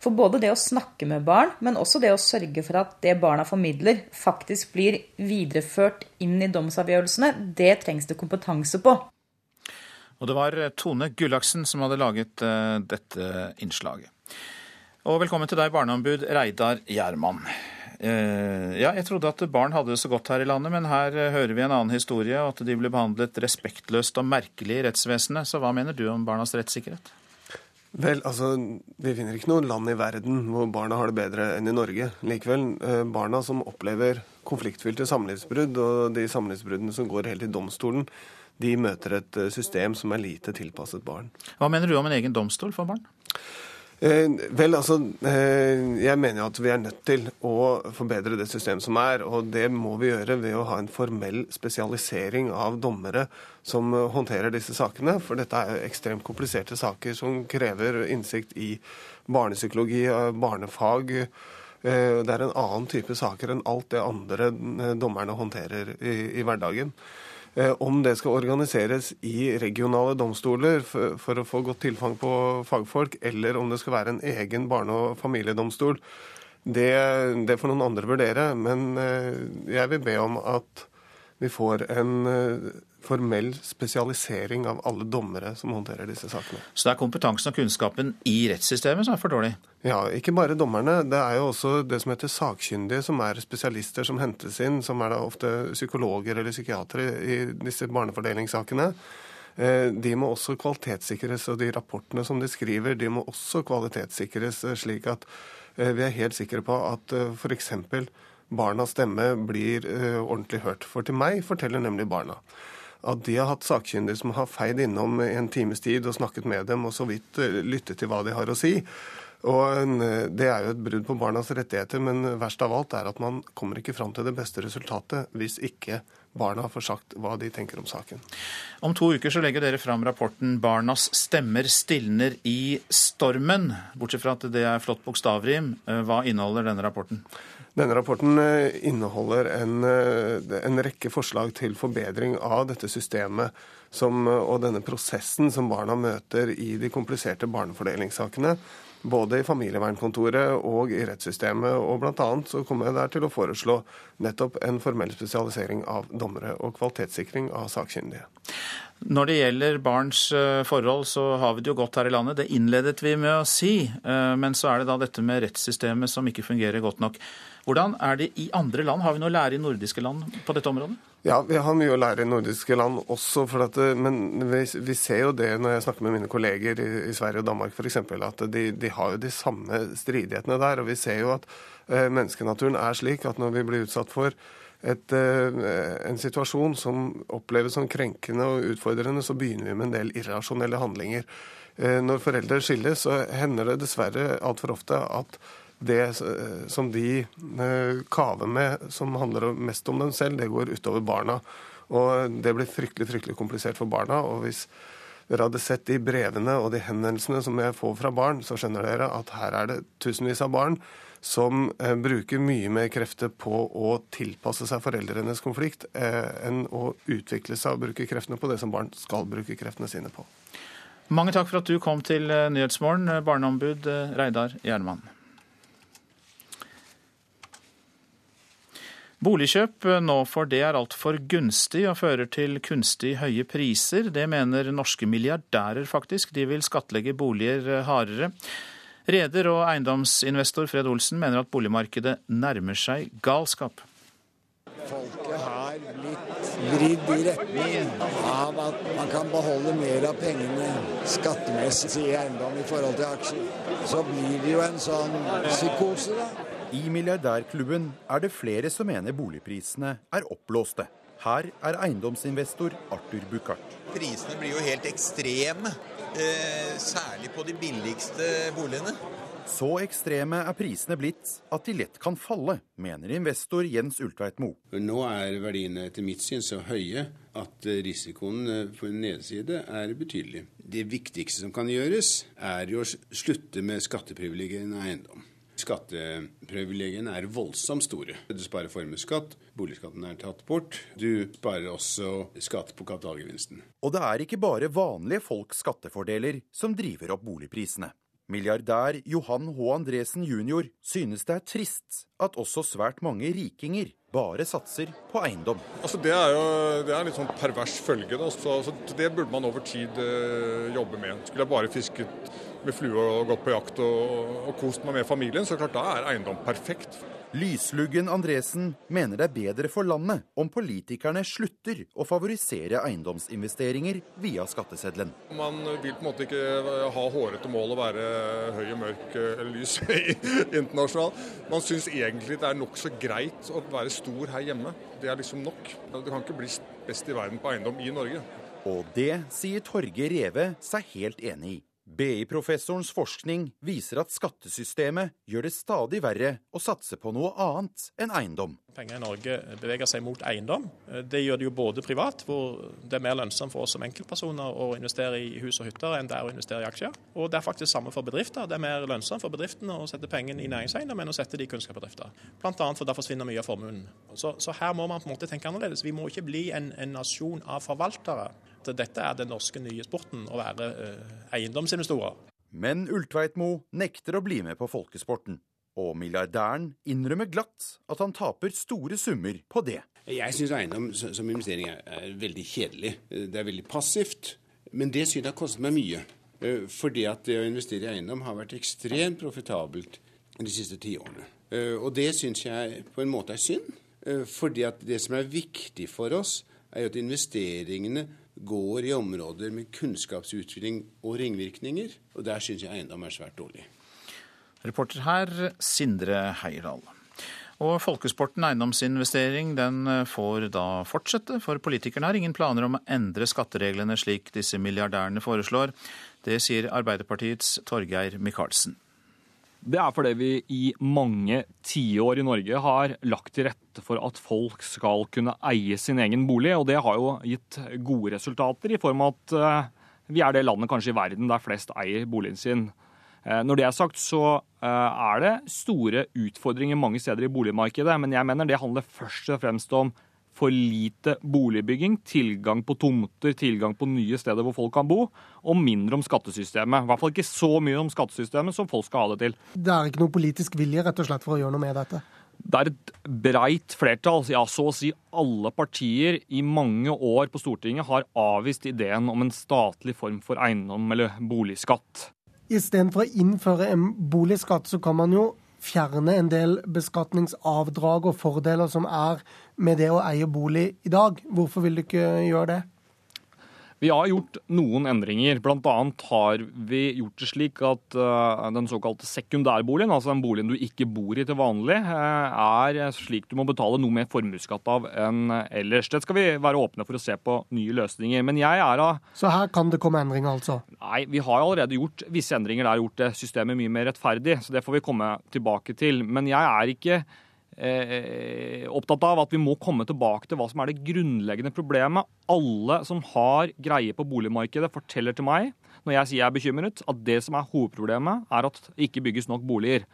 For både det å snakke med barn, men også det å sørge for at det barna formidler, faktisk blir videreført inn i domsavgjørelsene, det trengs det kompetanse på.
Og det var Tone Gullaksen som hadde laget uh, dette innslaget. Og velkommen til deg, barneombud Reidar Gjerman. Uh, ja, jeg trodde at barn hadde det så godt her i landet, men her hører vi en annen historie, at de ble behandlet respektløst og merkelig i rettsvesenet. Så hva mener du om barnas rettssikkerhet?
Vel, altså, Vi finner ikke noe land i verden hvor barna har det bedre enn i Norge. Likevel, barna som opplever konfliktfylte samlivsbrudd, og de samlivsbruddene som går helt til domstolen, de møter et system som er lite tilpasset barn.
Hva mener du om en egen domstol for barn?
Eh, vel, altså, eh, Jeg mener at vi er nødt til å forbedre det systemet som er. Og det må vi gjøre ved å ha en formell spesialisering av dommere som håndterer disse sakene. For dette er ekstremt kompliserte saker som krever innsikt i barnepsykologi, barnefag. Eh, det er en annen type saker enn alt det andre dommerne håndterer i, i hverdagen. Eh, om det skal organiseres i regionale domstoler for, å få godt tilfang på fagfolk, eller om det skal være en egen barne- og familiedomstol, det, det får noen andre vurdere. Men eh, jeg vil be om at vi får en eh, formell spesialisering av alle dommere som håndterer disse sakene.
Så det er kompetansen og kunnskapen i rettssystemet som er for dårlig?
Ja, ikke bare dommerne. Det er jo også det som heter sakkyndige, som er spesialister som hentes inn, som er da ofte psykologer eller psykiatere i disse barnefordelingssakene. Eh, de må også kvalitetssikres, og de rapportene som de skriver, de må også kvalitetssikres, eh, slik at vi er helt sikre på at f.eks. barnas stemme blir ordentlig hørt. For til meg forteller nemlig barna at de har hatt sakkyndige som har feid innom en times tid og snakket med dem og så vidt eh, lyttet til hva de har å si. Og Det er jo et brudd på barnas rettigheter, men verst av alt er at man kommer ikke fram til det beste resultatet hvis ikke barna får sagt hva de tenker om saken.
Om to uker så legger dere fram rapporten 'Barnas stemmer stilner i stormen'. Bortsett fra at det er flott bokstavrim, eh, hva inneholder denne rapporten?
Denne rapporten eh, inneholder en, eh, en, rekke forslag til forbedring av dette systemet som, og denne prosessen som barna møter i de kompliserte barnefordelingssakene. Både i familievernkontoret og i rettssystemet. Og bl.a. så kommer jeg der til å foreslå nettopp en formell spesialisering av dommere og kvalitetssikring av sakkyndige.
Når det gjelder barns eh, forhold, så har vi det jo godt her i landet. Det innledet vi med å si. Men så er det da dette med rettssystemet som ikke fungerer godt nok. Hvordan er det i andre land? Har vi noe å lære i nordiske land på dette området?
Ja, vi har mye å lære i nordiske land også. Det, men vi, vi, ser jo det når jeg snakker med mine kolleger i, i Sverige og Danmark f.eks., at de, de, har jo de samme stridighetene der. Og vi ser jo at eh, menneskenaturen er slik at når vi blir utsatt for et, eh, en situasjon som oppleves som krenkende og utfordrende, så begynner vi med en del irrasjonelle handlinger. Eh, når foreldre skilles, så hender det dessverre altfor ofte at det eh, som de eh, kaver med, som handler mest om dem selv, det går utover barna. Og det blir fryktelig, fryktelig komplisert for barna. og hvis dere hadde sett de brevene og de henvendelsene som jeg får fra barn, så skjønner dere at her er det tusenvis av barn som eh, bruker mye mer krefter på å tilpasse seg foreldrenes konflikt enn å utvikle seg og bruke kreftene på det som barn skal bruke kreftene sine på.
Mange takk for at du kom til Nyhetsmorgen, barneombud Reidar Gjerman. Boligkjøp nå for det er altfor gunstig og fører til kunstig høye priser. Det mener norske milliardærer, faktisk. De vil skattlegge boliger hardere. Reder og eiendomsinvestor Fred Olsen mener at boligmarkedet nærmer seg galskap.
Folket har blitt vridd i retning av at man kan beholde mer av pengene skattemessig i eiendom i forhold til aksjer. Så blir det jo en sånn psykose, da.
I milliardærklubben er det flere som mener boligprisene er oppblåste. Her er eiendomsinvestor Arthur Buchardt.
Prisene blir jo helt ekstreme, eh, særlig på de billigste boligene.
Så ekstreme er prisene blitt at de lett kan falle, mener investor Jens Ultveit Moe.
Nå er verdiene etter mitt syn så høye at risikoen på en nedside er betydelig. Det viktigste som kan gjøres, er å slutte med skatteprivilegierende eiendom. Skatteprivilegiene er voldsomt store. Du sparer formuesskatt, boligskatten er tatt bort. Du sparer også skatt på kapitalgevinsten.
Og det er ikke bare vanlige folks skattefordeler som driver opp boligprisene. Milliardær Johan H. Andresen jr. synes det er trist at også svært mange rikinger bare satser på eiendom.
Altså Det er jo det er en litt sånn pervers følge. Da. Så, altså det burde man over tid eh, jobbe med. Skulle jeg bare fisket med flue og gått på jakt og, og kost meg med familien, så klart da er eiendom perfekt.
Lysluggen Andresen mener det er bedre for landet om politikerne slutter å favorisere eiendomsinvesteringer via skatteseddelen.
Man vil på en måte ikke ha hårete mål å være høy og mørk eller lys internasjonalt. Man syns egentlig det er nokså greit å være stor her hjemme. Det er liksom nok. Du kan ikke bli best i verden på eiendom i Norge.
Og det sier Torge Reve seg helt enig i. BI-professorens forskning viser at skattesystemet gjør det stadig verre å satse på noe annet enn eiendom.
Penger i Norge beveger seg mot eiendom. Det gjør det jo både privat, hvor det er mer lønnsomt for oss som enkeltpersoner å investere i hus og hytter enn det er å investere i aksjer. Og det er faktisk samme for bedrifter. Det er mer lønnsomt for bedriftene å sette pengene i næringseiendom enn å sette det i kunnskapsbedrifter. Bl.a. for da forsvinner mye av formuen. Så, så, her må man på en måte tenke annerledes. Vi må ikke bli en, en nasjon av forvaltere dette er den norske nye sporten, å være uh, eiendomsinvestorer.
Men Ultveitmo nekter å bli med på folkesporten. Og milliardæren innrømmer glatt at han taper store summer på det.
Jeg syns eiendom som investering er, er, veldig kjedelig. Det er veldig passivt. Men det synet har kostet meg mye. Fordi at det å investere i eiendom har vært ekstremt profitabelt de siste tiårene. Og det syns jeg på en måte er synd. Fordi at det som er viktig for oss, er jo at investeringene går i områder med kunnskapsutvikling og ringvirkninger. Og der syns jeg eiendom er svært dårlig.
Reporter her, Sindre Heierdal. Og folkesporten eiendomsinvestering den får da fortsette, for politikerne har ingen planer om å endre skattereglene slik disse milliardærene foreslår. Det sier Arbeiderpartiets Torgeir Micaelsen.
Det er fordi vi i mange tiår i Norge har lagt til rette for at folk skal kunne eie sin egen bolig, og det har jo gitt gode resultater i form av at eh, vi er det landet kanskje i verden der flest eier boligen sin. Eh, når det er sagt, så eh, er det store utfordringer mange steder i boligmarkedet, men jeg mener det handler først og fremst om for lite boligbygging, tilgang på tomter, tilgang på nye steder hvor folk kan bo, og mindre om skattesystemet. I hvert fall ikke så mye om skattesystemet som folk skal ha det til.
Det er ikke noe politisk vilje rett og slett for å gjøre noe med dette?
Det er et breit flertall, ja så å si alle partier i mange år på Stortinget har avvist ideen om en statlig form for eiendom eller boligskatt.
Istedenfor å innføre en boligskatt, så kan man jo fjerne en del beskatningsavdrag og fordeler som er med det å eie bolig i dag. Hvorfor vil du ikke gjøre det?
Vi har gjort noen endringer. Bl.a. har vi gjort det slik at uh, den såkalte sekundærboligen, altså den boligen du ikke bor i til vanlig, uh, er slik du må betale noe mer formuesskatt av enn ellers. Det skal vi være åpne for å se på nye løsninger. Men jeg er av
Så her kan det komme endringer, altså?
Nei, vi har allerede gjort visse endringer der, gjort det systemet mye mer rettferdig. Så det får vi komme tilbake til. Men jeg er ikke eh, opptatt av at vi må komme tilbake til hva som er det grunnleggende problemet. Alle som har greie på boligmarkedet, forteller til meg når jeg sier jeg er bekymret, at det som er hovedproblemet, er at det ikke bygges nok boliger.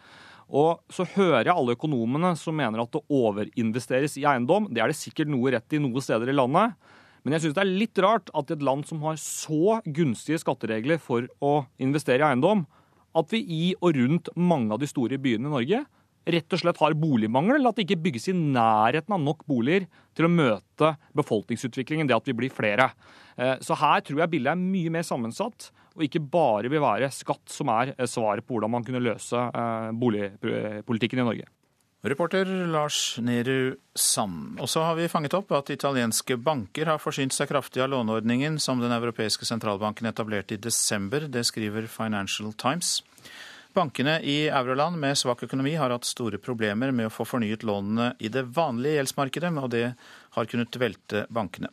Og så hører jeg alle økonomene som mener at det overinvesteres i eiendom. Det er det sikkert noe rett i noen steder i landet. Men jeg syns det er litt rart at et land som har så gunstige skatteregler for å investere i eiendom, at vi i og rundt mange av de store byene i Norge rett og slett har boligmangel, eller at det ikke bygges i nærheten av nok boliger til å møte befolkningsutviklingen, det at vi blir flere. Eh, så her tror jeg bildet er mye mer sammensatt, og ikke bare vil være skatt som er eh, svaret på hvordan man kunne løse eh, boligpolitikken i Norge.
Reporter Lars Nehru Sand. Og så har vi fanget opp at italienske banker har forsynt seg kraftig av låneordningen som den europeiske sentralbanken etablerte i desember. Det skriver Financial Times. Bankene i euroland med svak økonomi har hatt store problemer med å få fornyet lånene i det vanlige gjeldsmarkedet, og det har kunnet velte bankene.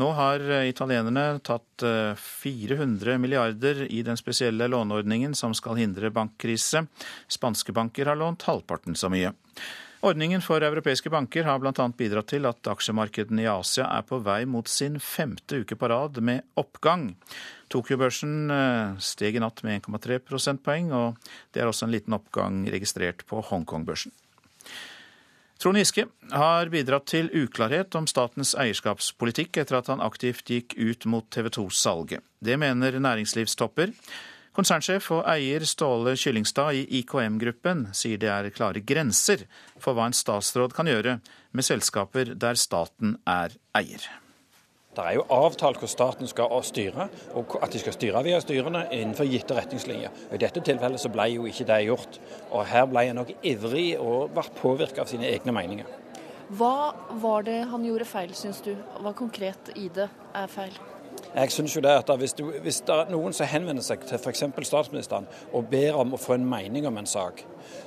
Nå har eh, italienerne tatt 400 eh, milliarder i den spesielle låneordningen som skal hindre bankkrise. Spanske banker har lånt halvparten så mye. Ordningen for europeiske banker har bl.a. bidratt til at aksjemarkedene i Asia er på vei mot sin femte uke på rad med oppgang. Tokyo-børsen eh, steg i natt med 1,3 prosentpoeng, og det er også en liten oppgang registrert på Hongkong-børsen. Trond Giske har bidratt til uklarhet om statens eierskapspolitikk etter at han aktivt gikk ut mot TV 2-salget. Det mener næringslivstopper. Konsernsjef og eier Ståle Kyllingstad i IKM-gruppen sier det er klare grenser for hva en statsråd kan gjøre med selskaper der staten er eier.
Det er jo avtalt hvor staten skal styre, og at de skal styre via styrene innenfor gitte retningslinjer. I dette tilfellet så ble jo ikke det gjort. Og her ble jeg nok ivrig og ble påvirket av sine egne meninger.
Hva var det han gjorde feil, syns du? Hva konkret i det er feil?
Jeg synes jo det at Hvis, du, hvis det er noen som henvender seg til f.eks. statsministeren og ber om å få en mening om en sak,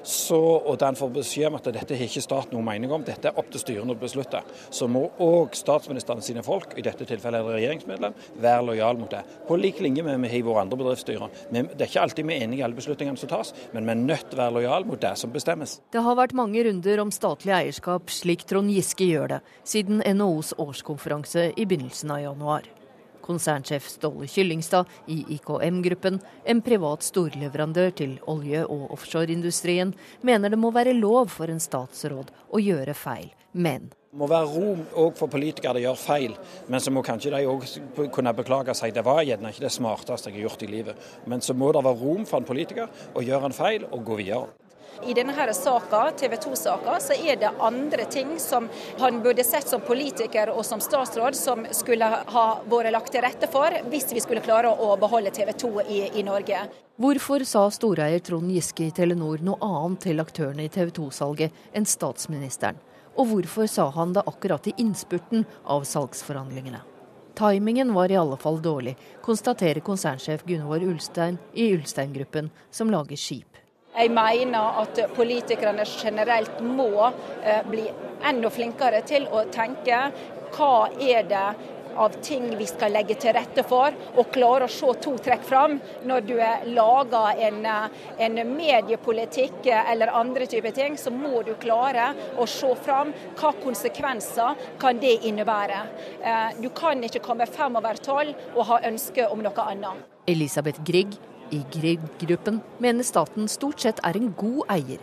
så, og den får beskjed om at dette har ikke staten noen mening om, dette er opp til styrene å beslutte, så må òg statsministeren sine folk, i dette tilfellet er det regjeringsmedlem, være lojal mot det. På lik linje med vi har våre andre bedriftsstyrer. Det er ikke alltid vi er enige i alle beslutningene som tas, men vi er nødt til å være lojal mot det som bestemmes.
Det har vært mange runder om statlig eierskap, slik Trond Giske gjør det, siden NHOs årskonferanse i begynnelsen av januar. Konsernsjef Ståle Kyllingstad i IKM-gruppen, en privat storleverandør til olje- og offshoreindustrien, mener det må være lov for en statsråd å gjøre feil, men
det må være rom òg for politikere å gjøre feil, men så må kanskje de òg kunne beklage seg. Det var gjerne ikke det smarteste jeg har gjort i livet. Men så må det være rom for en politiker å gjøre en feil og gå videre.
I denne TV 2-saka, så er det andre ting som han burde sett som politiker og som statsråd som skulle ha vært lagt til rette for, hvis vi skulle klare å beholde TV 2 i, i Norge.
Hvorfor sa storeier Trond Giske i Telenor noe annet til aktørene i TV 2-salget enn statsministeren? Og hvorfor sa han det akkurat i innspurten av salgsforhandlingene? Timingen var i alle fall dårlig, konstaterer konsernsjef Gunvor Ulstein i Ulstein-gruppen, som lager skip.
Jeg mener at politikerne generelt må eh, bli enda flinkere til å tenke hva er det av ting vi skal legge til rette for, og klare å se to trekk fram. Når du lager en, en mediepolitikk eller andre typer ting, så må du klare å se fram hva konsekvenser kan det innebære. Eh, du kan ikke komme fem over tolv og ha ønske om noe annet.
Elisabeth Grieg i Grieg-gruppen mener staten stort sett er en god eier.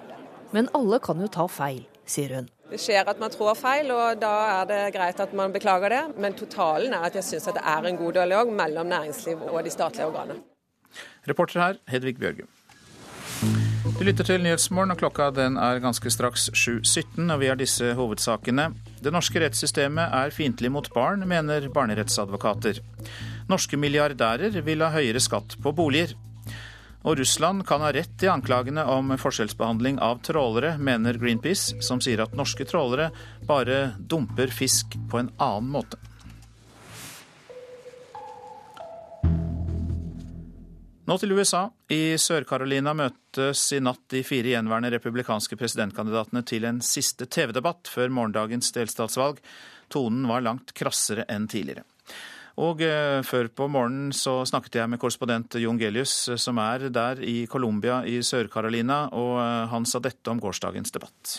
Men alle kan jo ta feil, sier hun.
Det skjer at man tror feil, og da er det greit at man beklager det. Men totalen er at jeg syns det er en god dialog mellom næringsliv og de statlige organene.
Reporter her, Hedvig Bjørgum. Du lytter til Nyhetsmorgen, og klokka den er ganske straks 7.17, og vi har disse hovedsakene. Det norske rettssystemet er fiendtlig mot barn, mener barnerettsadvokater. Norske milliardærer vil ha høyere skatt på boliger. Og Russland kan ha rett i anklagene om forskjellsbehandling av trålere, mener Greenpeace, som sier at norske trålere bare dumper fisk på en annen måte. Nå til USA. I Sør-Carolina møtes i natt de fire gjenværende republikanske presidentkandidatene til en siste TV-debatt før morgendagens delstatsvalg. Tonen var langt krassere enn tidligere. Og eh, før på morgenen så snakket jeg med korrespondent Jon Gelius, eh, som er der i Colombia i Sør-Carolina, og eh, han sa dette om gårsdagens debatt.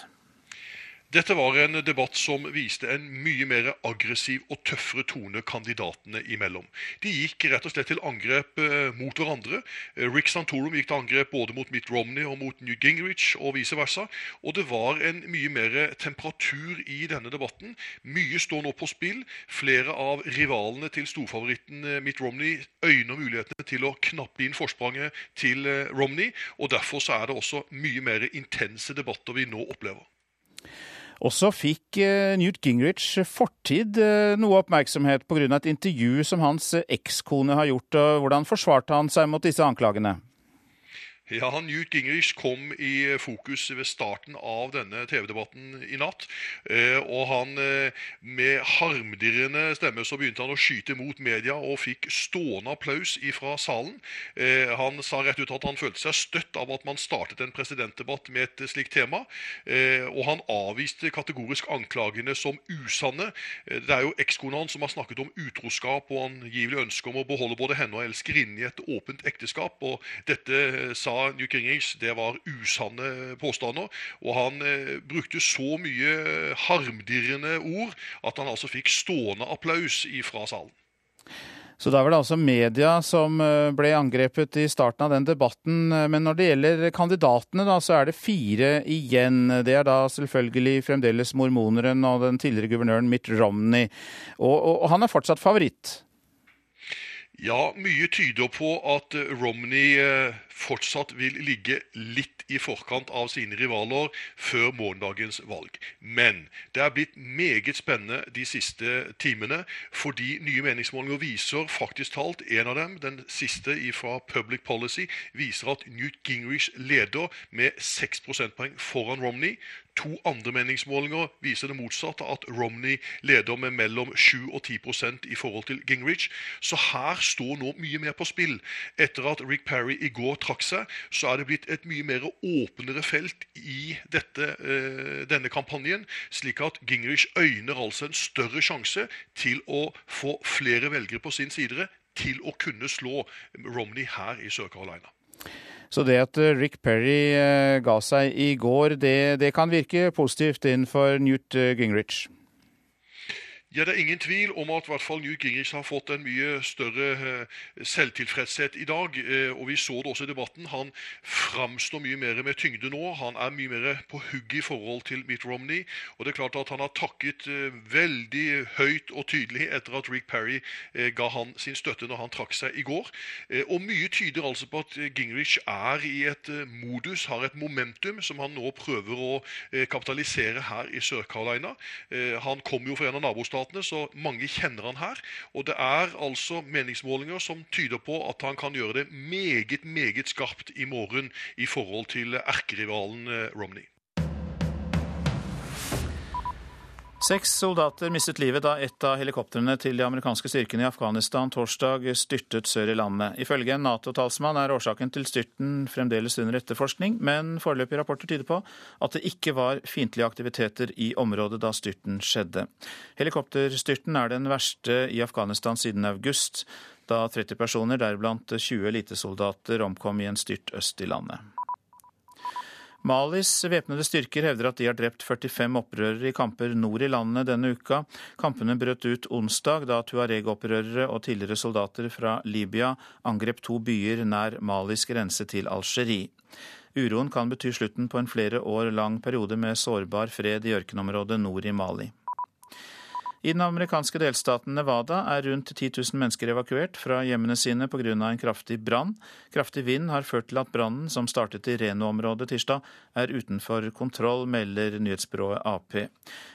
Dette var en debatt som viste en mye mer aggressiv og tøffere tone kandidatene imellom. De gikk rett og slett til angrep eh, mot hverandre. Eh, Rick Santorum gikk til angrep både mot Mitt Romney og mot New Gingrich og vice versa. Og det var en mye mer temperatur i denne debatten. Mye står nå på spill. Flere av rivalene til storfavoritten eh, Mitt Romney øyner mulighetene til å knappe inn forspranget til Romney. Og derfor så er det også mye mer intense debatter vi nå opplever.
Og så fikk eh, Newt Gingrich fortid eh, noe oppmerksomhet pga. et intervju som hans ekskone har gjort. Hvordan forsvarte han seg mot disse anklagene?
Ja, Newt Gingrich kom i fokus ved starten av denne TV-debatten i natt. Eh, og han med harmdirrende stemme så begynte han å skyte mot media og fikk stående applaus fra salen. Han sa rett ut at han følte seg støtt av at man startet en presidentdebatt med et slikt tema. Og han avviste kategorisk anklagene som usanne. Det er jo ekskona hans som har snakket om utroskap og angivelig ønske om å beholde både henne og elskerinnen i et åpent ekteskap. og Dette sa Newt Gingrich det var usanne påstander. Og han eh, brukte så mye harmdirrende ord at han altså fikk stående applaus fra salen.
Så da var det altså media som eh, ble angrepet i starten av den debatten. Men når det gjelder kandidatene, da, så er det fire igjen. Det er da selvfølgelig fremdeles mormoneren og den tidligere guvernøren Mitt Romney. Og, og, og han er fortsatt favoritt.
Ja, mye tyder på at Romney eh, fortsatt vil ligge litt i forkant av sine rivaler før morgendagens valg. Men det er blitt meget spennende de siste timene, fordi nye meningsmålinger viser faktisk talt En av dem, den siste fra Public Policy, viser at Newt Gingrich leder med 6 prosentpoeng foran Romney. To andre meningsmålinger viser det motsatte, at Romney leder med mellom 7 og 10% i forhold til Gingrich. Så her står nå mye mer på spill. Etter at Rick Perry i går trakk seg, så er det blitt et mye mer åpnere felt i dette, uh, denne kampanjen. Slik at Gingrich øyner altså en større sjanse til å få flere velgere på sin side til å kunne slå Romney her i Sør-Carolina.
Så det at eh, Rick Perry eh, ga seg i går, det, det kan virke positivt inn for Newt Gingrich?
Ja, Det er ingen tvil om at hvert fall Newt Gingrich har fått en mye større eh, selvtilfredshet i dag. Eh, og Vi så det også i debatten. Han framstår mye mer med tyngde nå. Han er mye mer på hugget i forhold til Mitt Romney. Og det er klart at han har takket eh, veldig høyt og tydelig etter at Rick Perry ga han sin støtte når han trakk seg i går. Og mye tyder altså på at Gingrich er i et modus, har et momentum, som han nå prøver å kapitalisere her i Sør-Carolina. Han kom jo fra en av nabostatene resultatene, så mange kjenner han her. Og det er altså meningsmålinger som tyder på at han kan gjøre det meget, meget skarpt i morgen i forhold til erkerivalen eh, Romney.
Seks soldater mistet livet da et av helikoptrene til de amerikanske styrkene i Afghanistan torsdag styrtet sør i landet. Ifølge en Nato-talsmann er årsaken til styrten fremdeles under etterforskning, men foreløpige rapporter tyder på at det ikke var fiendtlige aktiviteter i området da styrten skjedde. Helikopterstyrten er den verste i Afghanistan siden august, da 30 personer, deriblant 20 elitesoldater, omkom i en styrt øst i landet. Malis væpnede styrker hevder at de har drept 45 opprørere i kamper nord i landet denne uka. Kampene brøt ut onsdag da tuareg-opprørere og tidligere soldater fra Libya angrep to byer nær Malis grense til Algerie. Uroen kan bety slutten på en flere år lang periode med sårbar fred i ørkenområdet nord i Mali. I den amerikanske delstaten Nevada er rundt 10 000 mennesker evakuert fra hjemmene sine pga. en kraftig brann. Kraftig vind har ført til at brannen, som startet i Reno-området tirsdag, er utenfor kontroll, melder nyhetsbyrået Ap.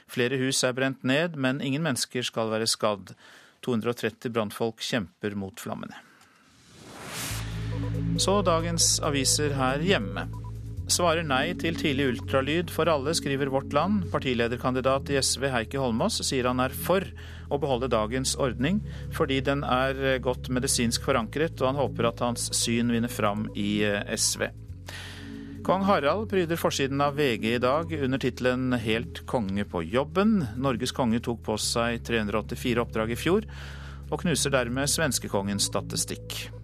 Flere hus er brent ned, men ingen mennesker skal være skadd. 230 brannfolk kjemper mot flammene. Så dagens aviser her hjemme svarer nei til tidlig ultralyd for alle, skriver Vårt Land. Partilederkandidat i SV Heikki Holmås sier han er for å beholde dagens ordning, fordi den er godt medisinsk forankret, og han håper at hans syn vinner fram i eh, SV. Kong Harald pryder forsiden av VG i dag under tittelen 'Helt konge på jobben'. Norges konge tok på seg 384 oppdrag i fjor, og knuser dermed svenskekongens statistikk.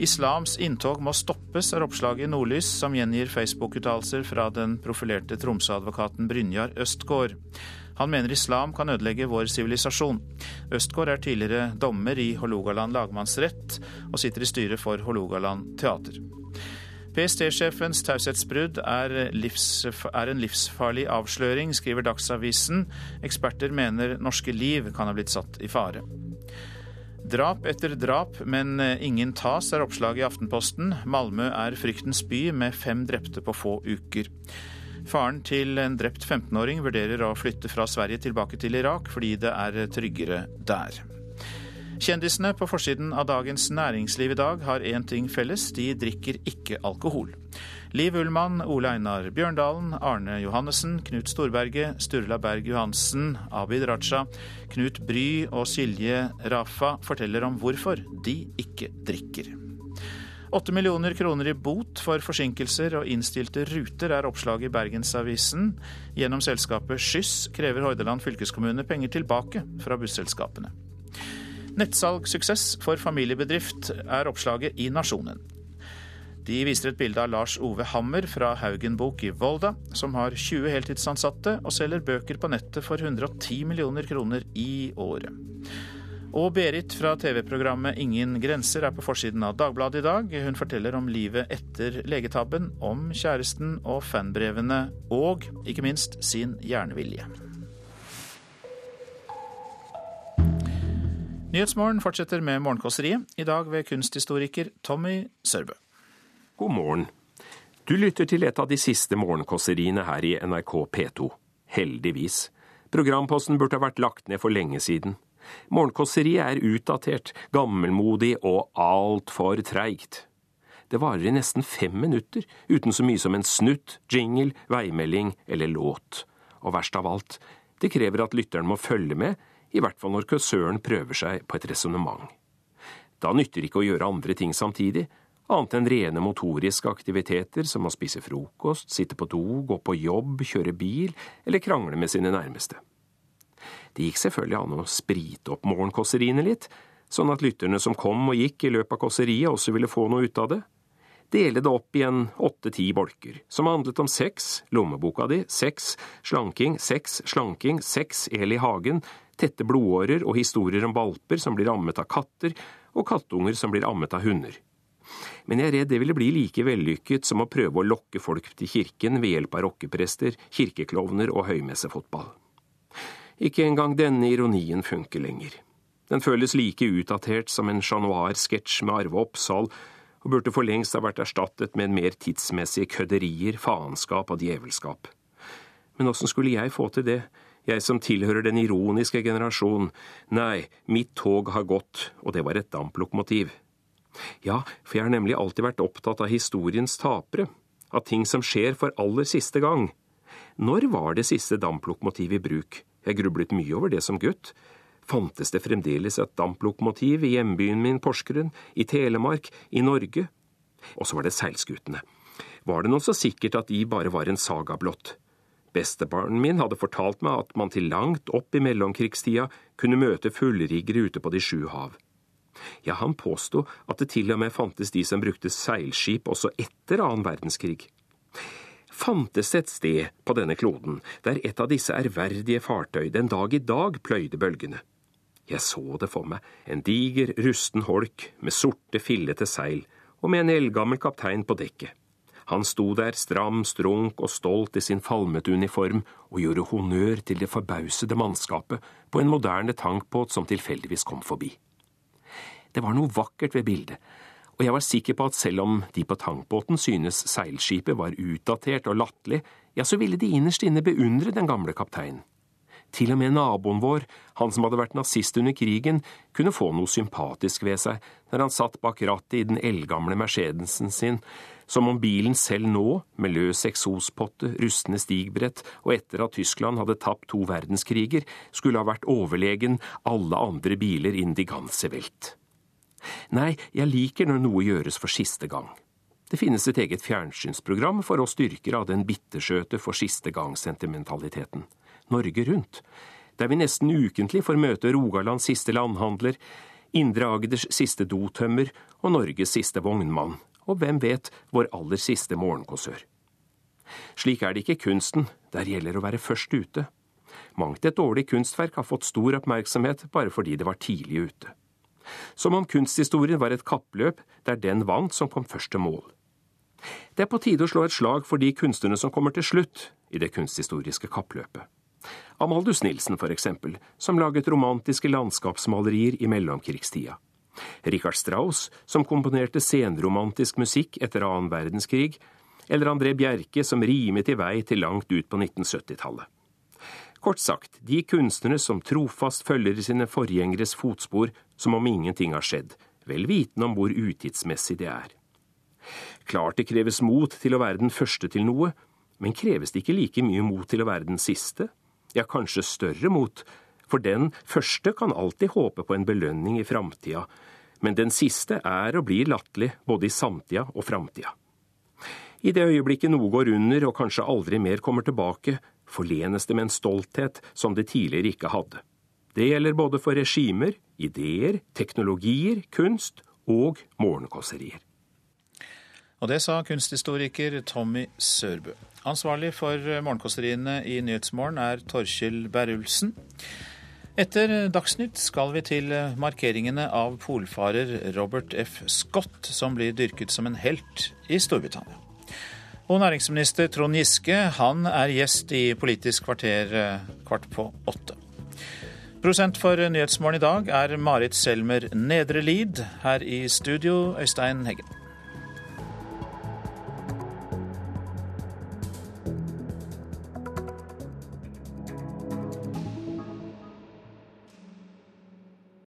Islams inntog må stoppes, er oppslaget i Nordlys, som gjengir Facebook-uttalelser fra den profilerte Tromsø-advokaten Brynjar Østgård. Han mener islam kan ødelegge vår sivilisasjon. Østgård er tidligere dommer i Hålogaland lagmannsrett, og sitter i styret for Hålogaland teater. PST-sjefens taushetsbrudd er, er, en livsfarlig avsløring, skriver Dagsavisen. Eksperter mener norske liv kan ha blitt satt i fare. Drap etter drap, men eh, ingen tas, er oppslaget i Aftenposten. Malmö er fryktens by, med fem drepte på få uker. Faren til en drept 15-åring vurderer å flytte fra Sverige tilbake til Irak, fordi det er tryggere der. Kjendisene på forsiden av Dagens Næringsliv i dag har én ting felles, de drikker ikke alkohol. Liv Ullmann, Ole Einar Bjørndalen, Arne Johannessen, Knut Storberget, Sturla Berg Johansen, Abid Raja, Knut Bry og Silje Rafa forteller om hvorfor de ikke drikker. Åtte millioner kroner i bot for forsinkelser og innstilte ruter er oppslaget i Bergensavisen. Gjennom selskapet Skyss krever Hordaland fylkeskommune penger tilbake fra busselskapene. Nettsalgssuksess for familiebedrift er oppslaget i Nasjonen. De viser et bilde av Lars Ove Hammer fra Haugen Bok i Volda, som har 20 heltidsansatte og selger bøker på nettet for 110 millioner kroner i året. Og Berit fra TV-programmet Ingen grenser er på forsiden av Dagbladet i dag. Hun forteller om livet etter legetabben, om kjæresten og fanbrevene, og ikke minst sin jernvilje. Nyhetsmorgen fortsetter med Morgenkåseriet, i dag ved kunsthistoriker Tommy Sørbø.
God morgen. Du lytter til et av de siste morgenkåseriene her i NRK P2. Heldigvis. Programposten burde ha vært lagt ned for lenge siden. Morgenkåseriet er utdatert, gammelmodig og altfor treigt. Det varer i nesten fem minutter, uten så mye som en snutt, jingle, veimelding eller låt. Og verst av alt, det krever at lytteren må følge med, i hvert fall når kursøren prøver seg på et resonnement. Da nytter ikke å gjøre andre ting samtidig, annet enn rene motoriske aktiviteter som å spise frokost, sitte på do, gå på jobb, kjøre bil eller krangle med sine nærmeste. Det gikk selvfølgelig an å sprite opp morgenkåseriene litt, sånn at lytterne som kom og gikk i løpet av kåseriet også ville få noe ut av det. Dele det opp i en åtte–ti bolker, som handlet om sex, lommeboka di, sex, slanking, sex, slanking, sex, el i hagen, tette blodårer og historier om valper som blir ammet av katter, og kattunger som blir ammet av hunder. Men jeg er redd det ville bli like vellykket som å prøve å lokke folk til kirken ved hjelp av rockeprester, kirkeklovner og høymessefotball. Ikke engang denne ironien funker lenger. Den føles like utdatert som en Chat Noir-sketsj med Arve Oppsal, og burde for lengst ha vært erstattet med en mer tidsmessige kødderier, faenskap og djevelskap. Men åssen skulle jeg få til det, jeg som tilhører den ironiske generasjon. Nei, mitt tog har gått, og det var et damplokomotiv. Ja, for jeg har nemlig alltid vært opptatt av historiens tapere, av ting som skjer for aller siste gang. Når var det siste damplokomotivet i bruk? Jeg grublet mye over det som gutt. Fantes det fremdeles et damplokomotiv i hjembyen min Porsgrunn, i Telemark, i Norge? Og så var det seilskutene. Var det noe så sikkert at de bare var en saga blott? Bestefaren min hadde fortalt meg at man til langt opp i mellomkrigstida kunne møte fullriggere ute på de sju hav. Ja, han påsto at det til og med fantes de som brukte seilskip også etter annen verdenskrig. Fantes det et sted på denne kloden der et av disse ærverdige fartøy den dag i dag pløyde bølgene? Jeg så det for meg, en diger, rusten holk med sorte, fillete seil og med en eldgammel kaptein på dekket. Han sto der stram, strunk og stolt i sin falmete uniform og gjorde honnør til det forbausede mannskapet på en moderne tankbåt som tilfeldigvis kom forbi. Det var noe vakkert ved bildet, og jeg var sikker på at selv om de på tankbåten synes seilskipet var utdatert og latterlig, ja, så ville de innerst inne beundre den gamle kapteinen. Til og med naboen vår, han som hadde vært nazist under krigen, kunne få noe sympatisk ved seg når han satt bak rattet i den eldgamle Mercedesen sin, som om bilen selv nå, med løs eksospotte, rustne stigbrett og etter at Tyskland hadde tapt to verdenskriger, skulle ha vært overlegen alle andre biler innen de ganze Welt. Nei, jeg liker når noe gjøres for siste gang. Det finnes et eget fjernsynsprogram for oss styrker av den bittersøte for siste gang-sentimentaliteten. Norge Rundt, der vi nesten ukentlig får møte Rogalands siste landhandler, Indre Agders siste dotømmer og Norges siste vognmann, og hvem vet, vår aller siste morgenkåsør. Slik er det ikke kunsten, der gjelder å være først ute. Mangt et dårlig kunstverk har fått stor oppmerksomhet bare fordi det var tidlig ute. Som om kunsthistorien var et kappløp der den vant som kom først til mål. Det er på tide å slå et slag for de kunstnerne som kommer til slutt i det kunsthistoriske kappløpet. Amaldus Nilsen, for eksempel, som laget romantiske landskapsmalerier i mellomkrigstida. Richard Strauss, som komponerte senromantisk musikk etter annen verdenskrig, eller André Bjerke, som rimet i vei til langt ut på 1970-tallet. Kort sagt, de kunstnere som trofast følger i sine forgjengeres fotspor som om ingenting har skjedd, vel vitende om hvor utidsmessig det er. Klart det kreves mot til å være den første til noe, men kreves det ikke like mye mot til å være den siste? Ja, kanskje større mot, for den første kan alltid håpe på en belønning i framtida, men den siste er og blir latterlig både i samtida og framtida. I det øyeblikket noe går under og kanskje aldri mer kommer tilbake, forlenes det med en stolthet som det tidligere ikke hadde. Det gjelder både for regimer, ideer, teknologier, kunst og morgenkåserier.
Og det sa kunsthistoriker Tommy Sørbø. Ansvarlig for morgenkåseriene i Nyhetsmorgen er Torkjell Berulsen. Etter Dagsnytt skal vi til markeringene av polfarer Robert F. Scott, som blir dyrket som en helt i Storbritannia. Og næringsminister Trond Giske han er gjest i Politisk kvarter eh, kvart på åtte. Prosent for Nyhetsmorgen i dag er Marit Selmer Nedre Lid. Her i studio, Øystein Heggen.